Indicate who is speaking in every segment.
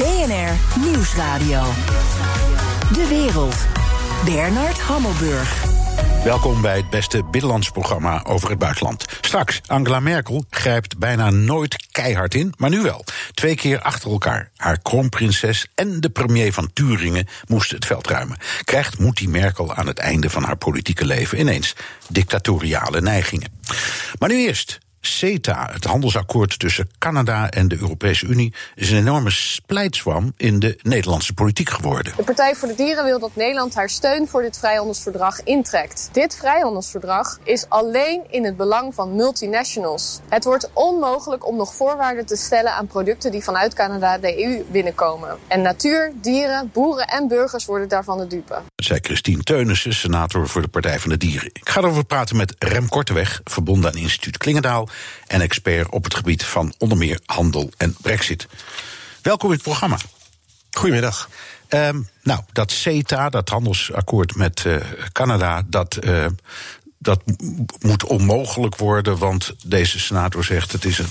Speaker 1: BNR Nieuwsradio. De wereld. Bernard Hammelburg.
Speaker 2: Welkom bij het beste binnenlands programma over het buitenland. Straks, Angela Merkel grijpt bijna nooit keihard in, maar nu wel. Twee keer achter elkaar. Haar kroonprinses en de premier van Turingen moesten het veld ruimen. Krijgt Moetie Merkel aan het einde van haar politieke leven ineens dictatoriale neigingen. Maar nu eerst CETA, het handelsakkoord tussen Canada en de Europese Unie, is een enorme splijtswam in de Nederlandse politiek geworden.
Speaker 3: De Partij voor de Dieren wil dat Nederland haar steun voor dit vrijhandelsverdrag intrekt. Dit vrijhandelsverdrag is alleen in het belang van multinationals. Het wordt onmogelijk om nog voorwaarden te stellen aan producten die vanuit Canada de EU binnenkomen. En natuur, dieren, boeren en burgers worden daarvan de dupe.
Speaker 2: Dat zei Christine Teunissen, senator voor de Partij van de Dieren. Ik ga erover praten met Rem Korteweg, verbonden aan instituut Klingendaal en expert op het gebied van onder meer handel en brexit. Welkom in het programma.
Speaker 4: Goedemiddag.
Speaker 2: Um, nou, dat CETA, dat handelsakkoord met uh, Canada, dat, uh, dat moet onmogelijk worden, want deze senator zegt het is een,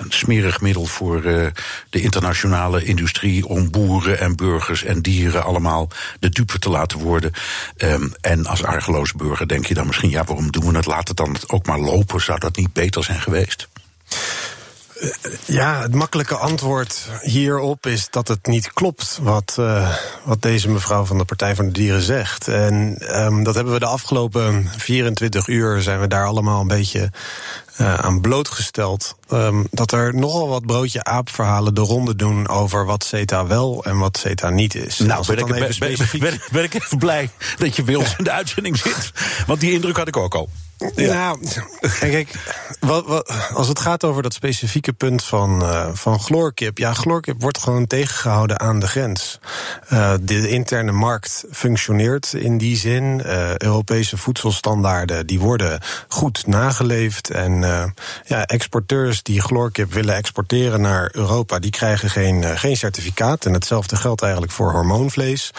Speaker 2: een smerig middel voor uh, de internationale industrie om boeren en burgers en dieren allemaal de dupe te laten worden. Um, en als argeloze burger denk je dan misschien, ja, waarom doen we het? Laat het dan ook maar lopen. Zou dat niet beter zijn geweest?
Speaker 4: Ja, het makkelijke antwoord hierop is dat het niet klopt wat, uh, wat deze mevrouw van de Partij van de Dieren zegt. En um, dat hebben we de afgelopen 24 uur zijn we daar allemaal een beetje uh, aan blootgesteld. Um, dat er nogal wat broodje aapverhalen de ronde doen over wat CETA wel en wat CETA niet is.
Speaker 2: Nou, ben ik, ben, specifiek... ben, ben ik even blij dat je bij ons in de uitzending zit. Want die indruk had ik ook al.
Speaker 4: Ja. Nou, kijk, wat, wat, als het gaat over dat specifieke punt van, uh, van chloorkip. Ja, chloorkip wordt gewoon tegengehouden aan de grens. Uh, de interne markt functioneert in die zin. Uh, Europese voedselstandaarden die worden goed nageleefd. En ja, exporteurs die chloorkip willen exporteren naar Europa, die krijgen geen, geen certificaat. En hetzelfde geldt eigenlijk voor hormoonvlees.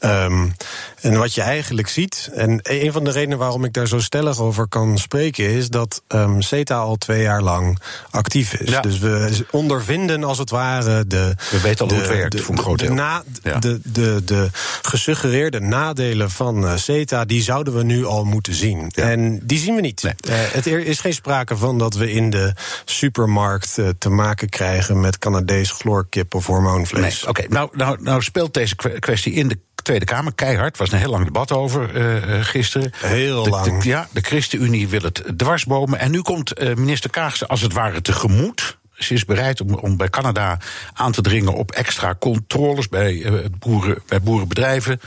Speaker 4: Um, en wat je eigenlijk ziet, en een van de redenen waarom ik daar zo stellig over kan spreken, is dat um, CETA al twee jaar lang actief is. Ja. Dus we ondervinden als het ware de.
Speaker 2: We weten al de, hoe het werkt,
Speaker 4: de,
Speaker 2: voor een groot deel.
Speaker 4: De, na, ja. de, de, de gesuggereerde nadelen van uh, CETA, die zouden we nu al moeten zien. Ja. En die zien we niet. Nee. Uh, het er is geen sprake van dat we in de supermarkt uh, te maken krijgen met Canadees chloorkip of hormoonvlees.
Speaker 2: Nee, Oké, okay. nou, nou, nou speelt deze kwestie in de Tweede Kamer keihard. was een heel lang debat over uh, gisteren.
Speaker 4: Heel
Speaker 2: de,
Speaker 4: lang.
Speaker 2: De, ja, de ChristenUnie wil het dwarsbomen. En nu komt uh, minister Kaagse als het ware tegemoet. Ze is bereid om, om bij Canada aan te dringen op extra controles bij, uh, boeren, bij boerenbedrijven.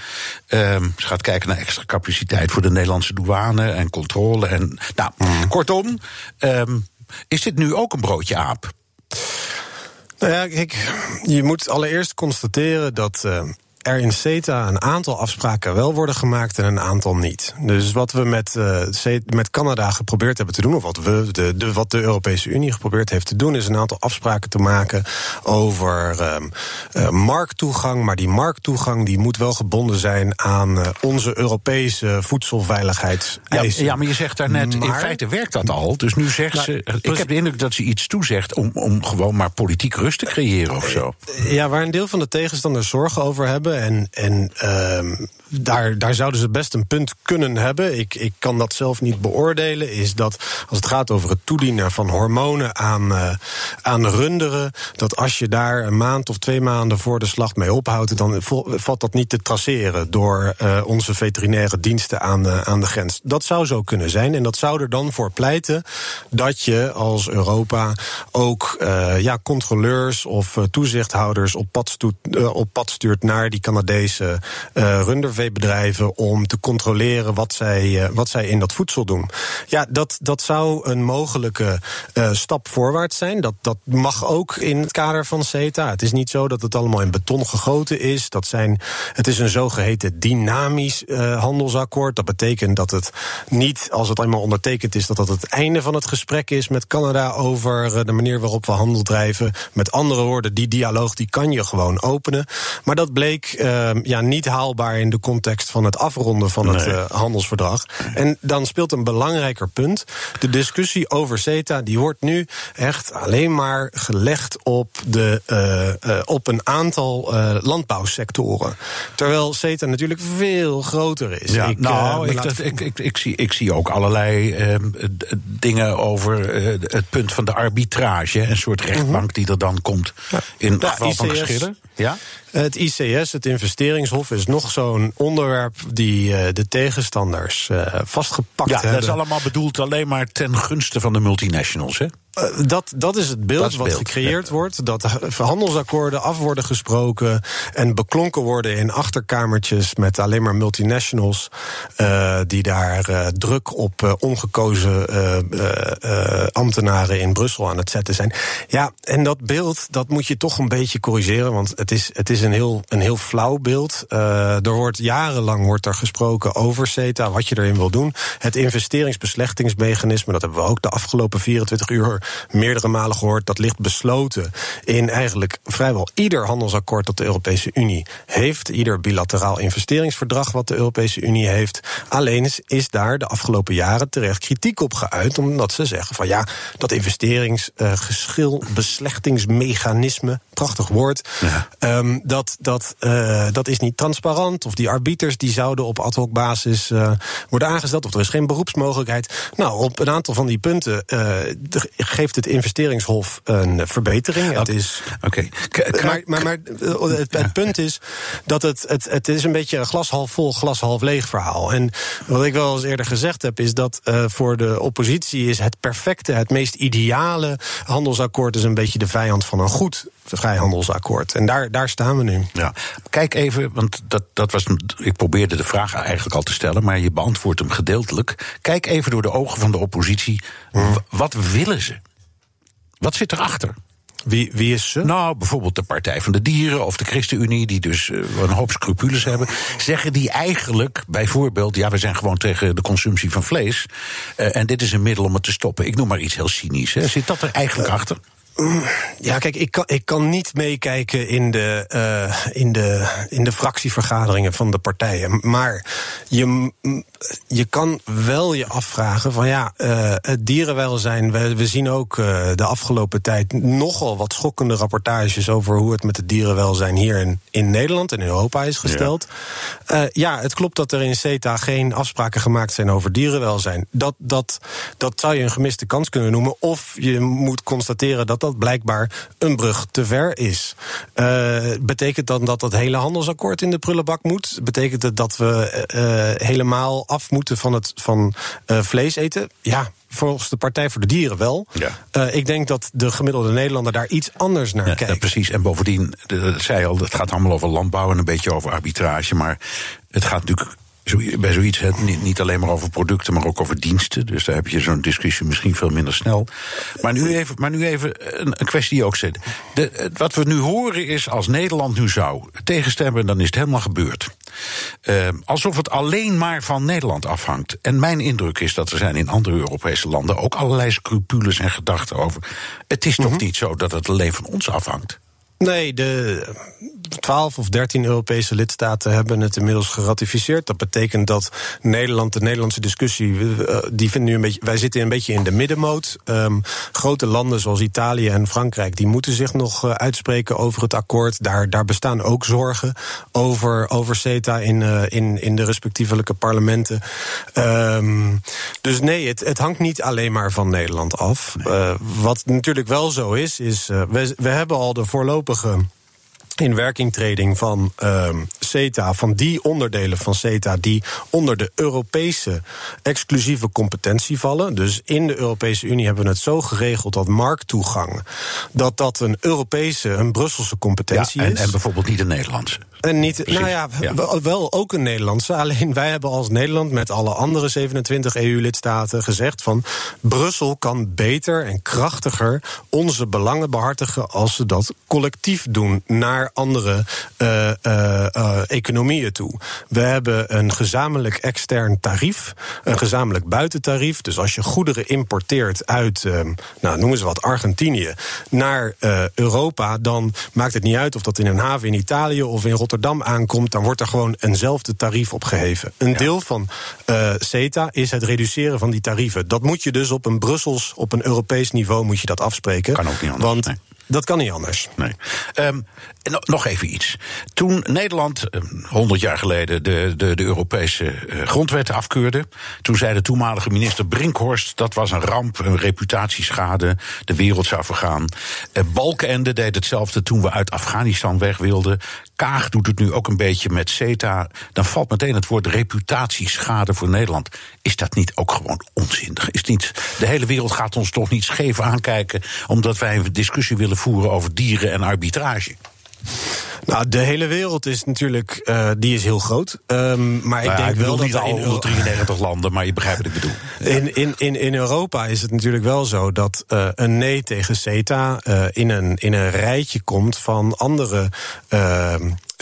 Speaker 2: Um, ze gaat kijken naar extra capaciteit voor de Nederlandse douane en controle. En, nou, mm. kortom, um, is dit nu ook een broodje aap?
Speaker 4: Nou ja, kijk, je moet allereerst constateren dat er in CETA een aantal afspraken wel worden gemaakt en een aantal niet. Dus wat we met, uh, met Canada geprobeerd hebben te doen, of wat, we, de, de, wat de Europese Unie geprobeerd heeft te doen, is een aantal afspraken te maken over um, uh, markttoegang. Maar die markttoegang die moet wel gebonden zijn aan uh, onze Europese voedselveiligheidseisen.
Speaker 2: Ja, ja, maar je zegt daarnet, maar, in feite werkt dat al. Dus nu zegt nou, ze. Ik heb de indruk dat ze iets toezegt om, om gewoon maar politiek rust te creëren of zo.
Speaker 4: Ja, waar een deel van de tegenstanders zorgen over hebben. En, en um, daar, daar zouden ze best een punt kunnen hebben. Ik, ik kan dat zelf niet beoordelen. Is dat als het gaat over het toedienen van hormonen aan, uh, aan runderen. dat als je daar een maand of twee maanden voor de slacht mee ophoudt. dan valt dat niet te traceren door uh, onze veterinaire diensten aan aan de grens. Dat zou zo kunnen zijn. En dat zou er dan voor pleiten dat je als Europa ook uh, ja, controleurs of toezichthouders op pad, op pad stuurt naar die Canadese runderveterinaire bedrijven om te controleren wat zij, uh, wat zij in dat voedsel doen. Ja, dat, dat zou een mogelijke uh, stap voorwaarts zijn. Dat, dat mag ook in het kader van CETA. Het is niet zo dat het allemaal in beton gegoten is. Dat zijn, het is een zogeheten dynamisch uh, handelsakkoord. Dat betekent dat het niet, als het eenmaal ondertekend is, dat dat het einde van het gesprek is met Canada over de manier waarop we handel drijven. Met andere woorden, die dialoog die kan je gewoon openen. Maar dat bleek ja, niet haalbaar in de context van het afronden van het uh, handelsverdrag. En dan speelt een belangrijker punt. De discussie over CETA die wordt nu echt alleen maar gelegd op, de, uh, uh, op een aantal landbouwsectoren. Terwijl CETA natuurlijk veel groter is.
Speaker 2: Ja, ik, nou, ik, dat, ik, ik, ik, zie, ik zie ook allerlei ehm, dingen over het punt van de arbitrage. Een soort rechtbank mhm. die er dan komt in het geval van geschillen. Ja?
Speaker 4: Het ICS, het investeringshof, is nog zo'n onderwerp die uh, de tegenstanders uh, vastgepakt
Speaker 2: ja,
Speaker 4: hebben.
Speaker 2: Dat is allemaal bedoeld alleen maar ten gunste van de multinationals, hè?
Speaker 4: Uh, dat, dat is het beeld wat beeld, gecreëerd ja. wordt. Dat handelsakkoorden af worden gesproken en beklonken worden in achterkamertjes met alleen maar multinationals. die daar druk op ongekozen ambtenaren in Brussel aan het zetten zijn. Ja, en dat beeld dat moet je toch een beetje corrigeren, want het is, het is een heel, een heel flauw beeld. Er wordt jarenlang wordt er gesproken over CETA, wat je erin wil doen. Het investeringsbeslechtingsmechanisme, dat hebben we ook de afgelopen 24 uur meerdere malen gehoord. Dat ligt besloten in eigenlijk vrijwel ieder handelsakkoord dat de Europese Unie heeft. Ieder bilateraal investeringsverdrag wat de Europese Unie heeft. Alleen is, is daar de afgelopen jaren terecht kritiek op geuit, omdat ze zeggen van ja, dat investeringsgeschil, uh, beslechtingsmechanisme, prachtig woord. Ja. Um, dat, dat, uh, dat is niet transparant. Of die arbiters die zouden op ad hoc basis uh, worden aangesteld. Of er is geen beroepsmogelijkheid. Nou, op een aantal van die punten geeft het investeringshof een verbetering. Het is.
Speaker 2: Oké.
Speaker 4: Okay. Maar, maar, maar het, het, punt is dat het, het, het is een beetje een glas half vol, glas half leeg verhaal. En wat ik wel eens eerder gezegd heb, is dat voor de oppositie is het perfecte, het meest ideale handelsakkoord is een beetje de vijand van een goed vrijhandelsakkoord. En daar, daar staan we nu.
Speaker 2: Ja. Kijk even, want dat, dat was. Ik probeerde de vraag eigenlijk al te stellen, maar je beantwoordt hem gedeeltelijk. Kijk even door de ogen van de oppositie. Hmm. Wat willen ze? Wat zit erachter?
Speaker 4: Wie, wie is ze?
Speaker 2: Nou, bijvoorbeeld de Partij van de Dieren of de ChristenUnie, die dus uh, een hoop scrupules hebben. Zeggen die eigenlijk bijvoorbeeld: ja, we zijn gewoon tegen de consumptie van vlees. Uh, en dit is een middel om het te stoppen. Ik noem maar iets heel cynisch. Hè. Zit dat er eigenlijk achter?
Speaker 4: Ja, kijk, ik kan, ik kan niet meekijken in de, uh, in, de, in de fractievergaderingen van de partijen. Maar je, je kan wel je afvragen van ja, uh, het dierenwelzijn. We, we zien ook uh, de afgelopen tijd nogal wat schokkende rapportages over hoe het met het dierenwelzijn hier in, in Nederland en Europa is gesteld. Ja. ja, het klopt dat er in CETA geen afspraken gemaakt zijn over dierenwelzijn. Dat, dat, dat zou je een gemiste kans kunnen noemen. Of je moet constateren dat dat dat blijkbaar een brug te ver is. Uh, betekent dan dat dat hele handelsakkoord in de prullenbak moet? Betekent het dat we uh, helemaal af moeten van het van uh, vlees eten? Ja, volgens de Partij voor de Dieren wel. Ja. Uh, ik denk dat de gemiddelde Nederlander daar iets anders naar
Speaker 2: ja,
Speaker 4: kijkt.
Speaker 2: Ja, precies. En bovendien, dat zei al, het gaat allemaal over landbouw en een beetje over arbitrage. Maar het gaat natuurlijk bij zoiets het niet, niet alleen maar over producten, maar ook over diensten. Dus daar heb je zo'n discussie misschien veel minder snel. Maar nu even, maar nu even een, een kwestie die ook zit. De, wat we nu horen is, als Nederland nu zou tegenstemmen, dan is het helemaal gebeurd. Uh, alsof het alleen maar van Nederland afhangt. En mijn indruk is dat er zijn in andere Europese landen ook allerlei scrupules en gedachten over. Het is toch mm -hmm. niet zo dat het alleen van ons afhangt?
Speaker 4: Nee, de 12 of 13 Europese lidstaten hebben het inmiddels geratificeerd. Dat betekent dat Nederland, de Nederlandse discussie, die vinden nu een beetje, wij zitten een beetje in de middenmoot. Um, grote landen zoals Italië en Frankrijk, die moeten zich nog uh, uitspreken over het akkoord. Daar, daar bestaan ook zorgen over, over CETA in, uh, in, in de respectievelijke parlementen. Um, dus nee, het, het hangt niet alleen maar van Nederland af. Uh, wat natuurlijk wel zo is, is we, we hebben al de voorlopige in werkingtreding van um, CETA, van die onderdelen van CETA die onder de Europese exclusieve competentie vallen. Dus in de Europese Unie hebben we het zo geregeld dat markttoegang, dat dat een Europese, een Brusselse competentie
Speaker 2: ja, en,
Speaker 4: is.
Speaker 2: En bijvoorbeeld niet een Nederlandse.
Speaker 4: En niet, Precies, nou ja, ja, Wel, ook een Nederlandse. Alleen wij hebben als Nederland met alle andere 27 EU-lidstaten gezegd van Brussel kan beter en krachtiger onze belangen behartigen als ze dat collectief doen naar andere uh, uh, uh, economieën toe. We hebben een gezamenlijk extern tarief, een gezamenlijk buitentarief. Dus als je goederen importeert uit, nou noemen ze wat, Argentinië naar Europa, dan maakt het niet uit of dat in een haven in Italië of in Rotterdam Rotterdam aankomt, dan wordt er gewoon eenzelfde tarief opgeheven. Een deel van uh, CETA is het reduceren van die tarieven. Dat moet je dus op een Brussels, op een Europees niveau moet je dat afspreken.
Speaker 2: Kan ook niet anders.
Speaker 4: Want dat kan niet anders.
Speaker 2: Nee. Um, nog even iets. Toen Nederland, 100 jaar geleden, de, de, de Europese uh, grondwet afkeurde. Toen zei de toenmalige minister Brinkhorst. dat was een ramp, een reputatieschade. De wereld zou vergaan. Uh, Balkenende deed hetzelfde toen we uit Afghanistan weg wilden. Kaag doet het nu ook een beetje met CETA. Dan valt meteen het woord reputatieschade voor Nederland. Is dat niet ook gewoon onzinnig? Is niet, de hele wereld gaat ons toch niet scheef aankijken. omdat wij een discussie willen voeren over dieren en arbitrage?
Speaker 4: Nou, de hele wereld is natuurlijk uh, die is heel groot. Um, maar
Speaker 2: nou
Speaker 4: ik denk
Speaker 2: ik
Speaker 4: wel dat
Speaker 2: niet al
Speaker 4: in
Speaker 2: 93 landen, maar je begrijpt wat ik bedoel.
Speaker 4: In, in, in, in Europa is het natuurlijk wel zo dat uh, een nee tegen CETA uh, in, een, in een rijtje komt van andere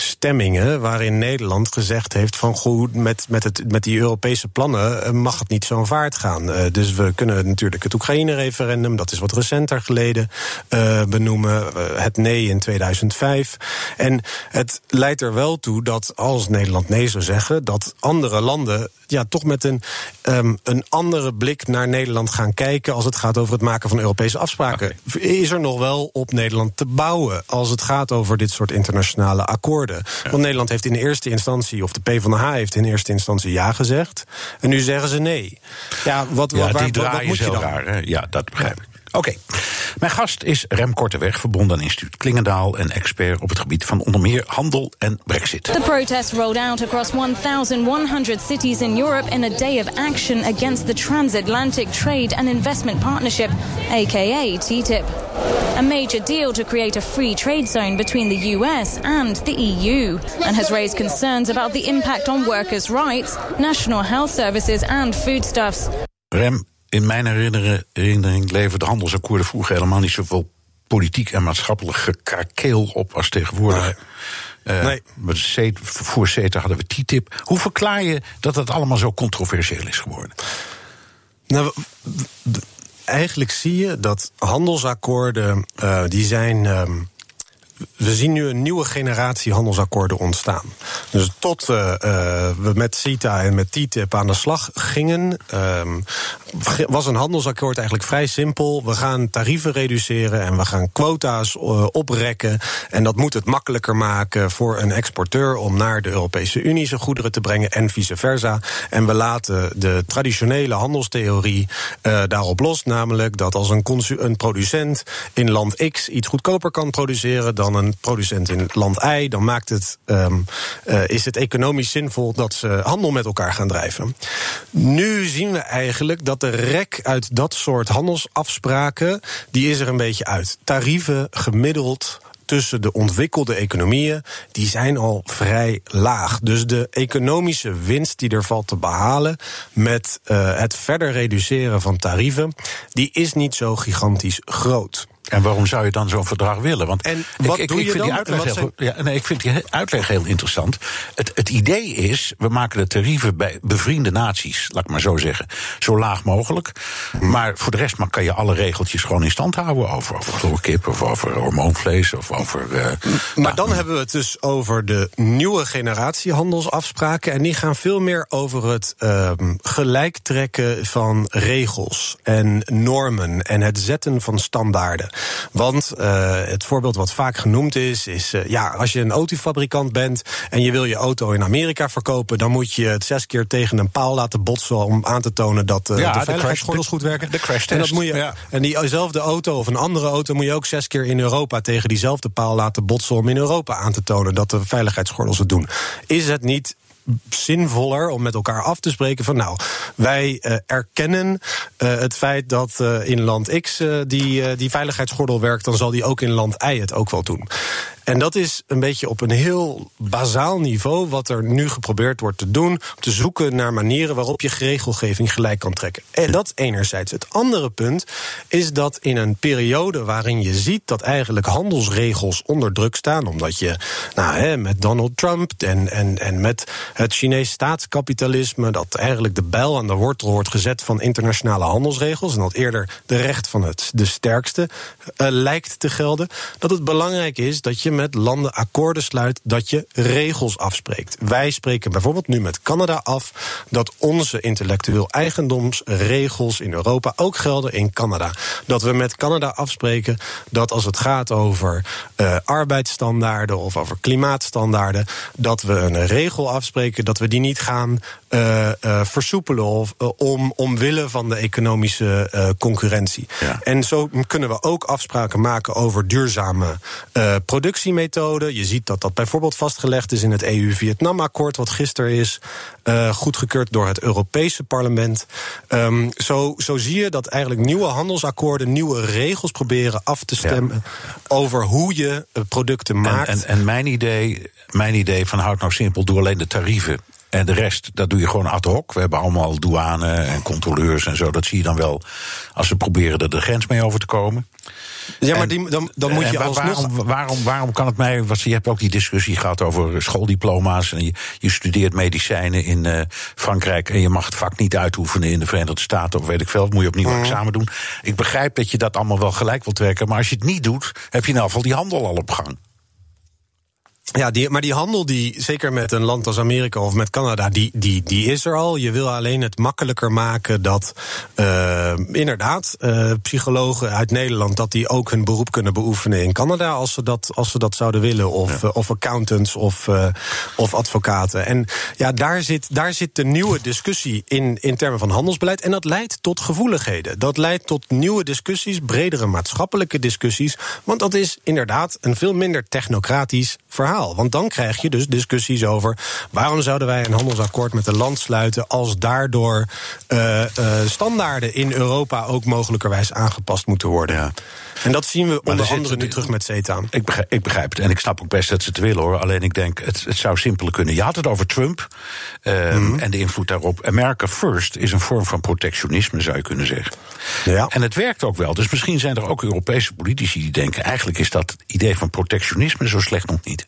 Speaker 4: stemmingen waarin Nederland gezegd heeft van goed, met, met, het, met die Europese plannen eh, mag het niet zo'n vaart gaan. Uh, dus we kunnen natuurlijk het Oekraïne-referendum, dat is wat recenter geleden, uh, benoemen. het nee in 2005. En het leidt er wel toe dat als Nederland nee zou zeggen, dat andere landen ja, toch met een, um, een andere blik naar Nederland gaan kijken als het gaat over het maken van Europese afspraken. Okay. Is er nog wel op Nederland te bouwen als het gaat over dit soort internationale akkoorden? Ja. Want Nederland heeft in de eerste instantie, of de PvdA heeft in eerste instantie ja gezegd. En nu zeggen ze nee. Ja, wat,
Speaker 2: ja,
Speaker 4: waar,
Speaker 2: die
Speaker 4: wat, wat moet je dan?
Speaker 2: Raar? Ja, dat begrijp ik. Oké. Okay. Mijn gast is Rem Korteweg, verbonden aan instituut Klingendaal en expert op het gebied van onder meer handel en brexit.
Speaker 5: The protest rolled out across 1100 cities in Europe in a day of action against the transatlantic trade and investment partnership, aka TTIP. A major deal to create a free trade zone between the US and the EU and has raised concerns about the impact on workers' rights, national health services and foodstuffs.
Speaker 2: Rem, in mijn herinnering leverde handelsakkoorden vroeger helemaal niet zoveel politiek en maatschappelijk gekrakeel op als tegenwoordig.
Speaker 4: Nee. Uh, nee.
Speaker 2: Met voor CETA hadden we TTIP. Hoe verklaar je dat het allemaal zo controversieel is geworden?
Speaker 4: Nou, eigenlijk zie je dat handelsakkoorden, uh, die zijn. Um, we zien nu een nieuwe generatie handelsakkoorden ontstaan. Dus tot uh, uh, we met CETA en met TTIP aan de slag gingen, um, was een handelsakkoord eigenlijk vrij simpel. We gaan tarieven reduceren en we gaan quota's uh, oprekken. En dat moet het makkelijker maken voor een exporteur om naar de Europese Unie zijn goederen te brengen en vice versa. En we laten de traditionele handelstheorie daarop los, namelijk dat als een, een producent in land X iets goedkoper kan produceren dan een producent in land Y, dan maakt het, um, uh, is het economisch zinvol dat ze handel met elkaar gaan drijven. Nu zien we eigenlijk dat de rek uit dat soort handelsafspraken, die is er een beetje uit. Tarieven gemiddeld tussen de ontwikkelde economieën, die zijn al vrij laag. Dus de economische winst die er valt te behalen met uh, het verder reduceren van tarieven, die is niet zo gigantisch groot.
Speaker 2: En waarom zou je dan zo'n verdrag willen? Want
Speaker 4: en wat
Speaker 2: ik,
Speaker 4: doe
Speaker 2: ik,
Speaker 4: je
Speaker 2: vind
Speaker 4: dan?
Speaker 2: Die uitleg heel,
Speaker 4: zijn-
Speaker 2: ja, nee, ik vind die uitleg heel interessant. Het, het idee is, we maken de tarieven bij bevriende naties, laat ik maar zo zeggen, zo laag mogelijk. Maar voor de rest maar kan je alle regeltjes gewoon in stand houden. Over, over geloof ik, kip, of over hormoonvlees, of over... eh,
Speaker 4: Maar
Speaker 2: nou,
Speaker 4: dan hebben we het dus over de nieuwe generatie handelsafspraken. En die gaan veel meer over het ehm gelijktrekken van regels en normen en het zetten van standaarden. Want eh, het voorbeeld wat vaak genoemd is, is eh, ja, als je een autofabrikant bent en je wil je auto in Amerika verkopen, dan moet je het zes keer tegen een paal laten botsen om aan te tonen dat eh,
Speaker 2: Ja,
Speaker 4: de
Speaker 2: de
Speaker 4: veiligheidsgordels
Speaker 2: crash-
Speaker 4: goed werken.
Speaker 2: de crashtest,
Speaker 4: En dat moet je
Speaker 2: ja.
Speaker 4: en diezelfde auto of een andere auto moet je ook zes keer in Europa tegen diezelfde paal laten botsen om in Europa aan te tonen dat de veiligheidsgordels het doen. Is het niet zinvoller om met elkaar af te spreken van nou, wij eh, erkennen eh, het feit dat eh, in land X die, die veiligheidsgordel werkt, dan zal die ook in land Y het ook wel doen. En dat is een beetje op een heel bazaal niveau wat er nu geprobeerd wordt te doen. Om te zoeken naar manieren waarop je regelgeving gelijk kan trekken. En dat enerzijds. Het andere punt is dat in een periode waarin je ziet dat eigenlijk handelsregels onder druk staan. Omdat je nou, hè, met Donald Trump en, en, en met het Chinees staatskapitalisme. dat eigenlijk de bijl aan de wortel wordt gezet van internationale handelsregels. En dat eerder de recht van het, de sterkste eh, lijkt te gelden. Dat het belangrijk is dat je met landen akkoorden sluit dat je regels afspreekt. Wij spreken bijvoorbeeld nu met Canada af dat onze intellectueel eigendomsregels in Europa ook gelden in Canada. Dat we met Canada afspreken dat als het gaat over uh, arbeidsstandaarden of over klimaatstandaarden, dat we een regel afspreken dat we die niet gaan uh, uh, versoepelen of, om, omwille van de economische concurrentie. Ja. En zo kunnen we ook afspraken maken over duurzame productiemethoden. Je ziet dat dat bijvoorbeeld vastgelegd is in het EU-Vietnam-akkoord, wat gisteren is goedgekeurd door het Europese parlement. Um, zo, zo zie je dat eigenlijk nieuwe handelsakkoorden nieuwe regels proberen af te stemmen over hoe je producten maakt.
Speaker 2: En, en, en mijn, idee, mijn idee van houd nou simpel, doe alleen de tarieven. En de rest, dat doe je gewoon ad hoc. We hebben allemaal douane en controleurs en zo. Dat zie je dan wel als ze proberen er de grens mee over te komen.
Speaker 4: Ja, maar die, dan, dan moet je alsnog...
Speaker 2: Waarom, waarom, waarom kan het mij... Want je hebt ook die discussie gehad over schooldiploma's... en je, je studeert medicijnen in uh, Frankrijk... en je mag het vak niet uitoefenen in de Verenigde Staten... of weet ik veel, moet je opnieuw mm. examen doen. Ik begrijp dat je dat allemaal wel gelijk wilt trekken... maar als je het niet doet, heb je in ieder geval die handel al op gang.
Speaker 4: Ja, die, maar die handel, die, zeker met een land als Amerika of met Canada, die, die, die is er al. Je wil alleen het makkelijker maken dat uh, inderdaad uh, psychologen uit Nederland dat die ook hun beroep kunnen beoefenen in Canada als ze dat, als ze dat zouden willen. Of, ja. uh, of accountants of, of advocaten. En ja, daar zit, daar zit de nieuwe discussie in, in termen van handelsbeleid. En dat leidt tot gevoeligheden. Dat leidt tot nieuwe discussies, bredere maatschappelijke discussies. Want dat is inderdaad een veel minder technocratisch verhaal. Want dan krijg je dus discussies over waarom zouden wij een handelsakkoord met een land sluiten als daardoor uh, uh, standaarden in Europa ook mogelijkerwijs aangepast moeten worden. Ja. En dat zien we onder andere nu terug met CETA.
Speaker 2: Ik begrijp, ik begrijp, het. En ik snap ook best dat ze het willen hoor. Alleen ik denk, het, het zou simpeler kunnen. Je had het over Trump mm -hmm. en de invloed daarop. America First is een vorm van protectionisme, zou je kunnen zeggen. Ja. En het werkt ook wel. Dus misschien zijn er ook Europese politici die denken... eigenlijk is dat idee van protectionisme zo slecht nog niet.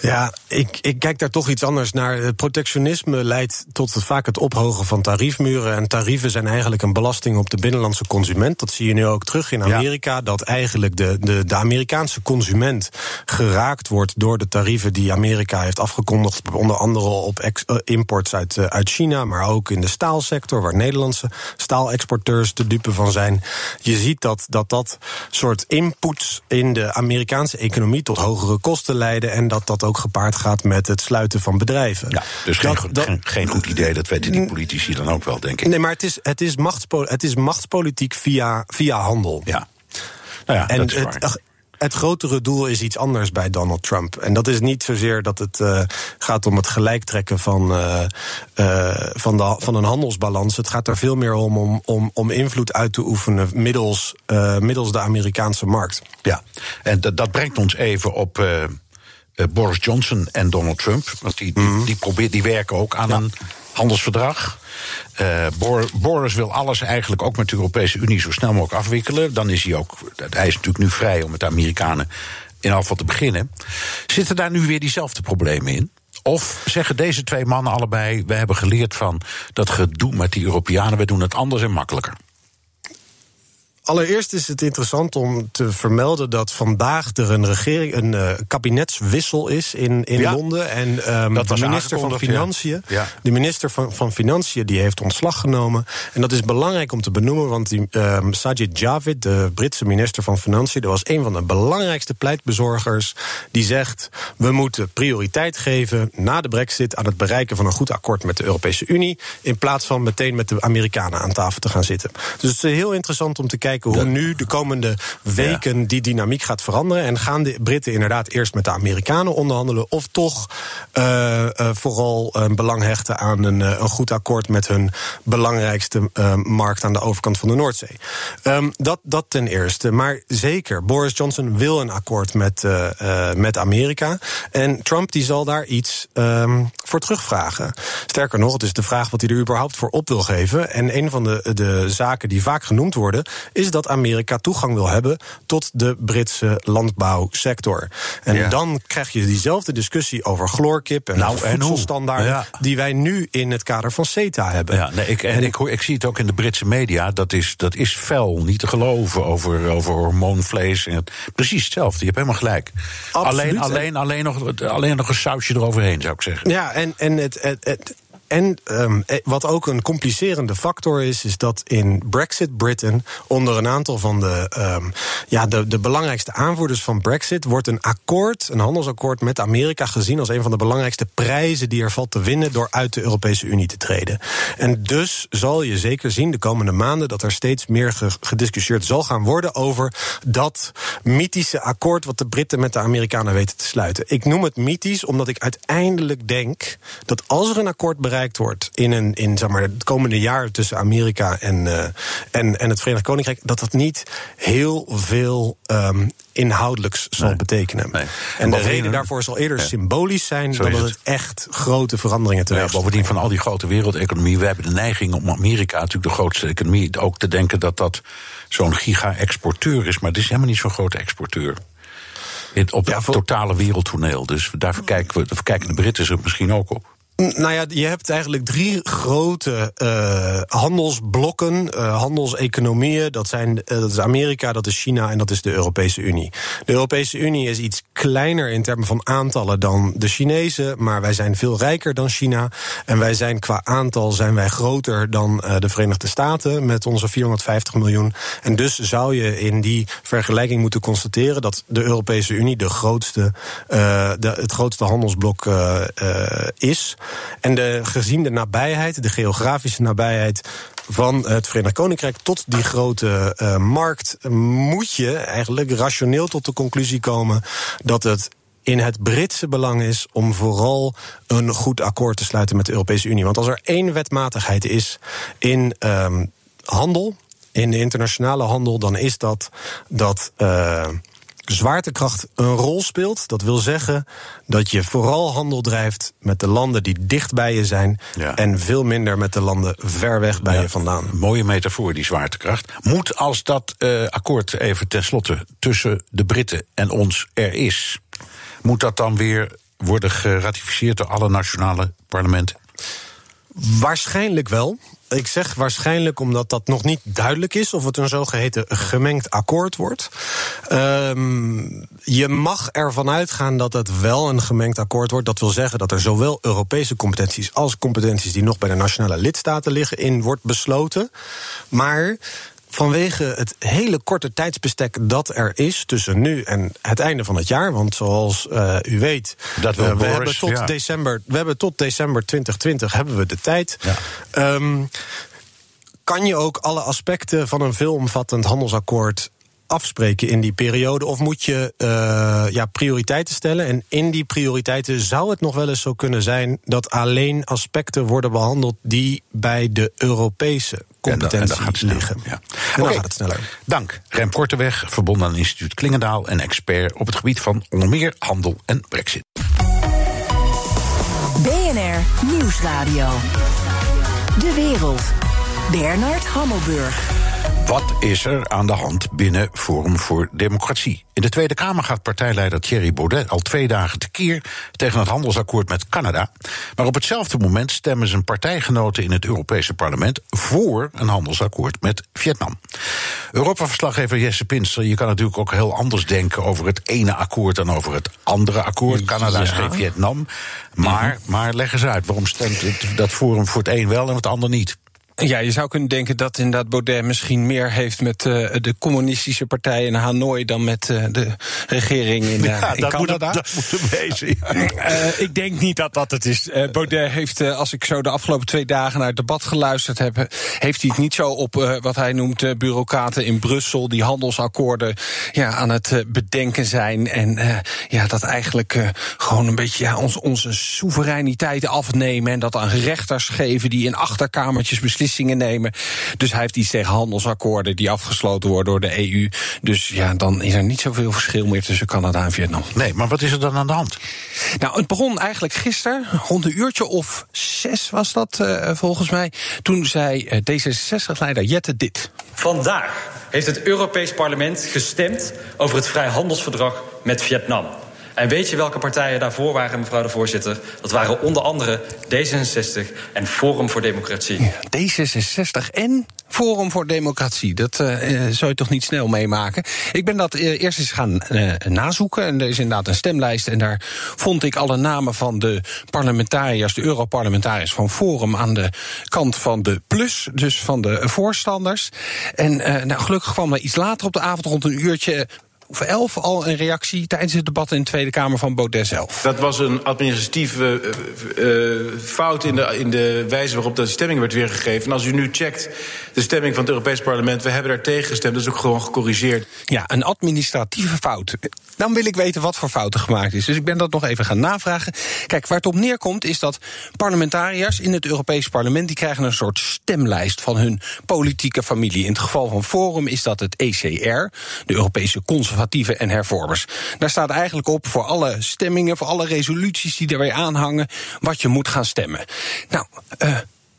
Speaker 4: Ja, ik, ik kijk daar toch iets anders naar. Protectionisme leidt tot het, vaak het ophogen van tariefmuren. En tarieven zijn eigenlijk een belasting op de binnenlandse consument. Dat zie je nu ook terug in Amerika. Ja. Dat eigenlijk de, de, de Amerikaanse consument geraakt wordt door de tarieven die Amerika heeft afgekondigd. Onder andere op ex, uh, imports uit, uh, uit China, maar ook in de staalsector, waar Nederlandse staalexporteurs de dupe van zijn. Je ziet dat dat, dat soort inputs in de Amerikaanse economie tot hogere kosten leiden. En dat dat ook gepaard gaat met het sluiten van bedrijven.
Speaker 2: Ja, dus geen, dat, geen, geen, goed idee, dat weten die politici dan ook wel, denk ik.
Speaker 4: Nee, maar het is, het is, machtspo het is machtspolitiek via, via handel.
Speaker 2: Ja. Nou ja, en dat is
Speaker 4: het, het grotere doel is iets anders bij Donald Trump. En dat is niet zozeer dat het uh, gaat om het gelijktrekken van, uh, uh, van, de, van een handelsbalans. Het gaat er veel meer om om, om, om invloed uit te oefenen middels, middels de Amerikaanse markt.
Speaker 2: Ja, en dat, dat brengt ons even op Boris Johnson en Donald Trump. Want die, die, mm. die, probeert, die werken ook aan ja. een handelsverdrag. Uh, Boris wil alles eigenlijk ook met de Europese Unie zo snel mogelijk afwikkelen. Dan is hij ook. Hij is natuurlijk nu vrij om met de Amerikanen in afval te beginnen. Zitten daar nu weer diezelfde problemen in? Of zeggen deze twee mannen allebei: we hebben geleerd van dat gedoe met die Europeanen, we doen het anders en makkelijker?
Speaker 4: Allereerst is het interessant om te vermelden dat vandaag er een regering, een uh, kabinetswissel is in, in ja, Londen. En um, de minister van Financiën, ja. De minister van, van Financiën, die heeft ontslag genomen. En dat is belangrijk om te benoemen, want die, um, Sajid Javid, de Britse minister van Financiën, dat was een van de belangrijkste pleitbezorgers. Die zegt: we moeten prioriteit geven na de Brexit aan het bereiken van een goed akkoord met de Europese Unie. In plaats van meteen met de Amerikanen aan tafel te gaan zitten. Dus het is heel interessant om te kijken hoe nu de komende weken die dynamiek gaat veranderen. En gaan de Britten inderdaad eerst met de Amerikanen onderhandelen, of toch uh, uh, vooral een belang hechten aan een, uh, een, goed akkoord met hun belangrijkste markt aan de overkant van de Noordzee. Um, dat, dat ten eerste. Maar zeker, Boris Johnson wil een akkoord met, met Amerika. En Trump die zal daar iets um, voor terugvragen. Sterker nog, het is de vraag wat hij er überhaupt voor op wil geven. En een van de, de zaken die vaak genoemd worden, is is dat Amerika toegang wil hebben tot de Britse landbouwsector. En dan krijg je diezelfde discussie over chloorkip en nou, voedselstandaarden die wij nu in het kader van CETA hebben.
Speaker 2: Ja, nee, ik, en, ik, hoor, ik zie het ook in de Britse media. Dat is, dat is fel, niet te geloven over, over hormoonvlees. En het, precies hetzelfde. Je hebt helemaal gelijk. Alleen, alleen, alleen, nog, alleen nog een sausje eroverheen, zou ik zeggen.
Speaker 4: Ja, en, en het, het, het en um, wat ook een complicerende factor is, is dat in Brexit Britain onder een aantal van de, um, ja, de, de belangrijkste aanvoerders van Brexit wordt een akkoord, een handelsakkoord met Amerika gezien als een van de belangrijkste prijzen die er valt te winnen door uit de Europese Unie te treden. En dus zal je zeker zien de komende maanden dat er steeds meer gediscussieerd zal gaan worden over dat mythische akkoord wat de Britten met de Amerikanen weten te sluiten. Ik noem het mythisch omdat ik uiteindelijk denk dat als er een akkoord bereikt wordt in, een, in zeg maar, het komende jaar tussen Amerika en, uh, en, en het Verenigd Koninkrijk, dat dat niet heel veel um, inhoudelijks zal betekenen. Nee. En de reden daarvoor zal eerder symbolisch zijn dan dat het. echt grote veranderingen teweeg
Speaker 2: ja, Bovendien van al die grote wereldeconomieën, we hebben de neiging om Amerika, natuurlijk de grootste economie, ook te denken dat dat zo'n giga-exporteur is. Maar het is helemaal niet zo'n grote exporteur. op het totale wereldtoneel. Dus daar kijken, we, daar kijken de Britten zich misschien ook op.
Speaker 4: Nou ja, je hebt eigenlijk drie grote uh, handelsblokken, uh, handelseconomieën. Dat, zijn, uh, dat is Amerika, dat is China en dat is de Europese Unie. De Europese Unie is iets kleiner in termen van aantallen dan de Chinezen, maar wij zijn veel rijker dan China. En wij zijn qua aantal zijn wij groter dan de Verenigde Staten met onze 450 miljoen. En dus zou je in die vergelijking moeten constateren dat de Europese Unie de grootste, de, het grootste handelsblok is. En de, gezien de nabijheid, de geografische nabijheid van het Verenigd Koninkrijk tot die grote uh, markt, moet je eigenlijk rationeel tot de conclusie komen dat het in het Britse belang is om vooral een goed akkoord te sluiten met de Europese Unie. Want als er één wetmatigheid is in um, handel, in de internationale handel, dan is dat dat. Uh, zwaartekracht een rol speelt. Dat wil zeggen dat je vooral handel drijft met de landen die dicht bij je zijn. En veel minder met de landen ver weg bij je vandaan.
Speaker 2: Mooie metafoor, die zwaartekracht. Moet als dat uh, akkoord even tenslotte tussen de Britten en ons er is, moet dat dan weer worden geratificeerd door alle nationale parlementen?
Speaker 4: Waarschijnlijk wel. Ik zeg waarschijnlijk omdat dat nog niet duidelijk is of het een zogeheten gemengd akkoord wordt. Um, je mag ervan uitgaan dat het wel een gemengd akkoord wordt. Dat wil zeggen dat er zowel Europese competenties als competenties die nog bij de nationale lidstaten liggen in wordt besloten. Maar vanwege het hele korte tijdsbestek dat er is tussen nu en het einde van het jaar. Want zoals uh, u weet,
Speaker 2: dat uh,
Speaker 4: we, hebben tot december, we hebben tot december 2020 hebben we de tijd. Ja. Um, kan je ook alle aspecten van een veelomvattend handelsakkoord afspreken in die periode? Of moet je uh, ja, prioriteiten stellen? En in die prioriteiten zou het nog wel eens zo kunnen zijn dat alleen aspecten worden behandeld die bij de Europese competentie liggen. Ja. En dan gaat het sneller.
Speaker 2: Dank. Rem Korteweg, verbonden aan instituut Klingendaal en expert op het gebied van onder meer handel en brexit.
Speaker 1: BNR Nieuwsradio. De wereld. Bernard Hammelburg.
Speaker 2: Wat is er aan de hand binnen Forum voor Democratie? In de Tweede Kamer gaat partijleider Thierry Baudet al twee dagen tekeer tegen het handelsakkoord met Canada. Maar op hetzelfde moment stemmen zijn partijgenoten in het Europese parlement voor een handelsakkoord met Vietnam. Europa-verslaggever Jesse Pinster, je kan natuurlijk ook heel anders denken over het ene akkoord dan over het andere akkoord. Canada is geen Vietnam. Maar, maar leg eens uit, waarom stemt dat Forum voor het een wel en het ander niet?
Speaker 6: Ja, je zou kunnen denken dat inderdaad Baudet misschien meer heeft met uh, de communistische partij in Hanoi dan met uh, de regering in, uh, ja, in
Speaker 2: dat
Speaker 6: Canada.
Speaker 2: Moet dat moet wezen.
Speaker 6: ik denk niet dat dat het is. Baudet heeft, als ik zo de afgelopen twee dagen naar het debat geluisterd heb, heeft hij het niet zo op wat hij noemt bureaucraten in Brussel die handelsakkoorden ja, aan het bedenken zijn en ja, dat eigenlijk gewoon een beetje ja, ons, onze soevereiniteit afnemen en dat aan rechters geven die in achterkamertjes beslissen beslissingen nemen. Dus hij heeft iets tegen handelsakkoorden die afgesloten worden door de EU. Dus ja, dan is er niet zoveel verschil meer tussen Canada en Vietnam.
Speaker 2: Nee, maar wat is er dan aan de hand?
Speaker 6: Nou, het begon eigenlijk gisteren, rond een uurtje of zes was dat uh, volgens mij. Toen zei D66-leider Jette dit.
Speaker 7: Vandaag heeft het Europees Parlement gestemd over het vrijhandelsverdrag met Vietnam. En weet je welke partijen daarvoor waren, mevrouw de voorzitter? Dat waren onder andere D66 en Forum voor Democratie.
Speaker 6: Ja, D66 en Forum voor Democratie. Dat uh, zou je toch niet snel meemaken. Ik ben dat uh, eerst eens gaan nazoeken. En er is inderdaad een stemlijst. En daar vond ik alle namen van de parlementariërs, de Europarlementariërs van Forum aan de kant van de plus, dus van de voorstanders. En nou, gelukkig kwam er iets later op de avond, rond een uurtje, of elf al een reactie tijdens het debat in de Tweede Kamer van Baudet zelf.
Speaker 8: Dat was een administratieve uh, uh, fout in de, in de wijze waarop de stemming werd weergegeven. En als u nu checkt de stemming van het Europees Parlement, we hebben daar tegen gestemd, dat is ook gewoon gecorrigeerd.
Speaker 6: Ja, een administratieve fout. Dan wil ik weten wat voor fouten gemaakt is. Dus ik ben dat nog even gaan navragen. Kijk, waar het op neerkomt is dat parlementariërs in het Europees Parlement... die krijgen een soort stemlijst van hun politieke familie. In het geval van Forum is dat het ECR, de Europese Conservatieven en Hervormers. Daar staat eigenlijk op voor alle stemmingen, voor alle resoluties die daarbij aanhangen... wat je moet gaan stemmen. Nou, uh,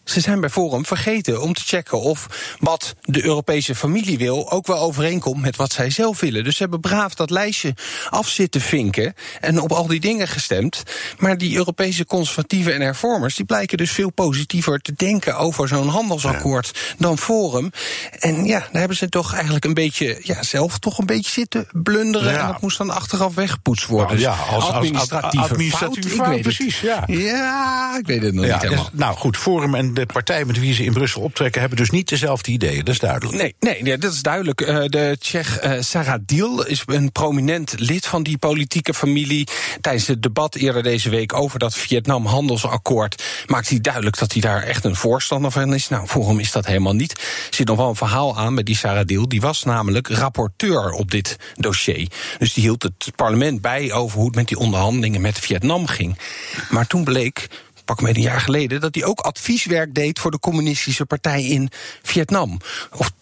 Speaker 6: ze zijn bij Forum vergeten om te checken of wat de Europese familie wil ook wel overeenkomt met wat zij zelf willen. Dus ze hebben braaf dat lijstje af zitten vinken en op al die dingen gestemd. Maar die Europese conservatieven en hervormers die blijken dus veel positiever te denken over zo'n handelsakkoord dan Forum. En ja, daar hebben ze toch eigenlijk een beetje ja, zelf toch een beetje zitten blunderen. Ja. En dat moest dan achteraf weggepoetst worden.
Speaker 2: Nou, ja, als, administratieve, als, administratieve fout, fout precies. Ja.
Speaker 6: ja, ik weet het nog niet helemaal.
Speaker 2: Dus, nou goed, Forum en de partij met wie ze in Brussel optrekken, hebben dus niet dezelfde ideeën. Dat is duidelijk.
Speaker 6: Nee, nee, nee dat is duidelijk. Uh, de Tsjech uh, Sarah Diel is een prominent lid van die politieke familie. Tijdens het debat eerder deze week over dat Vietnam-handelsakkoord maakt hij duidelijk dat hij daar echt een voorstander van is. Nou, voor hem is dat helemaal niet. Er zit nog wel een verhaal aan met die Sarah Diel. Die was namelijk rapporteur op dit dossier. Dus die hield het parlement bij over hoe het met die onderhandelingen met Vietnam ging. Maar toen bleek pak me een jaar geleden, dat hij ook advieswerk deed voor de communistische partij in Vietnam.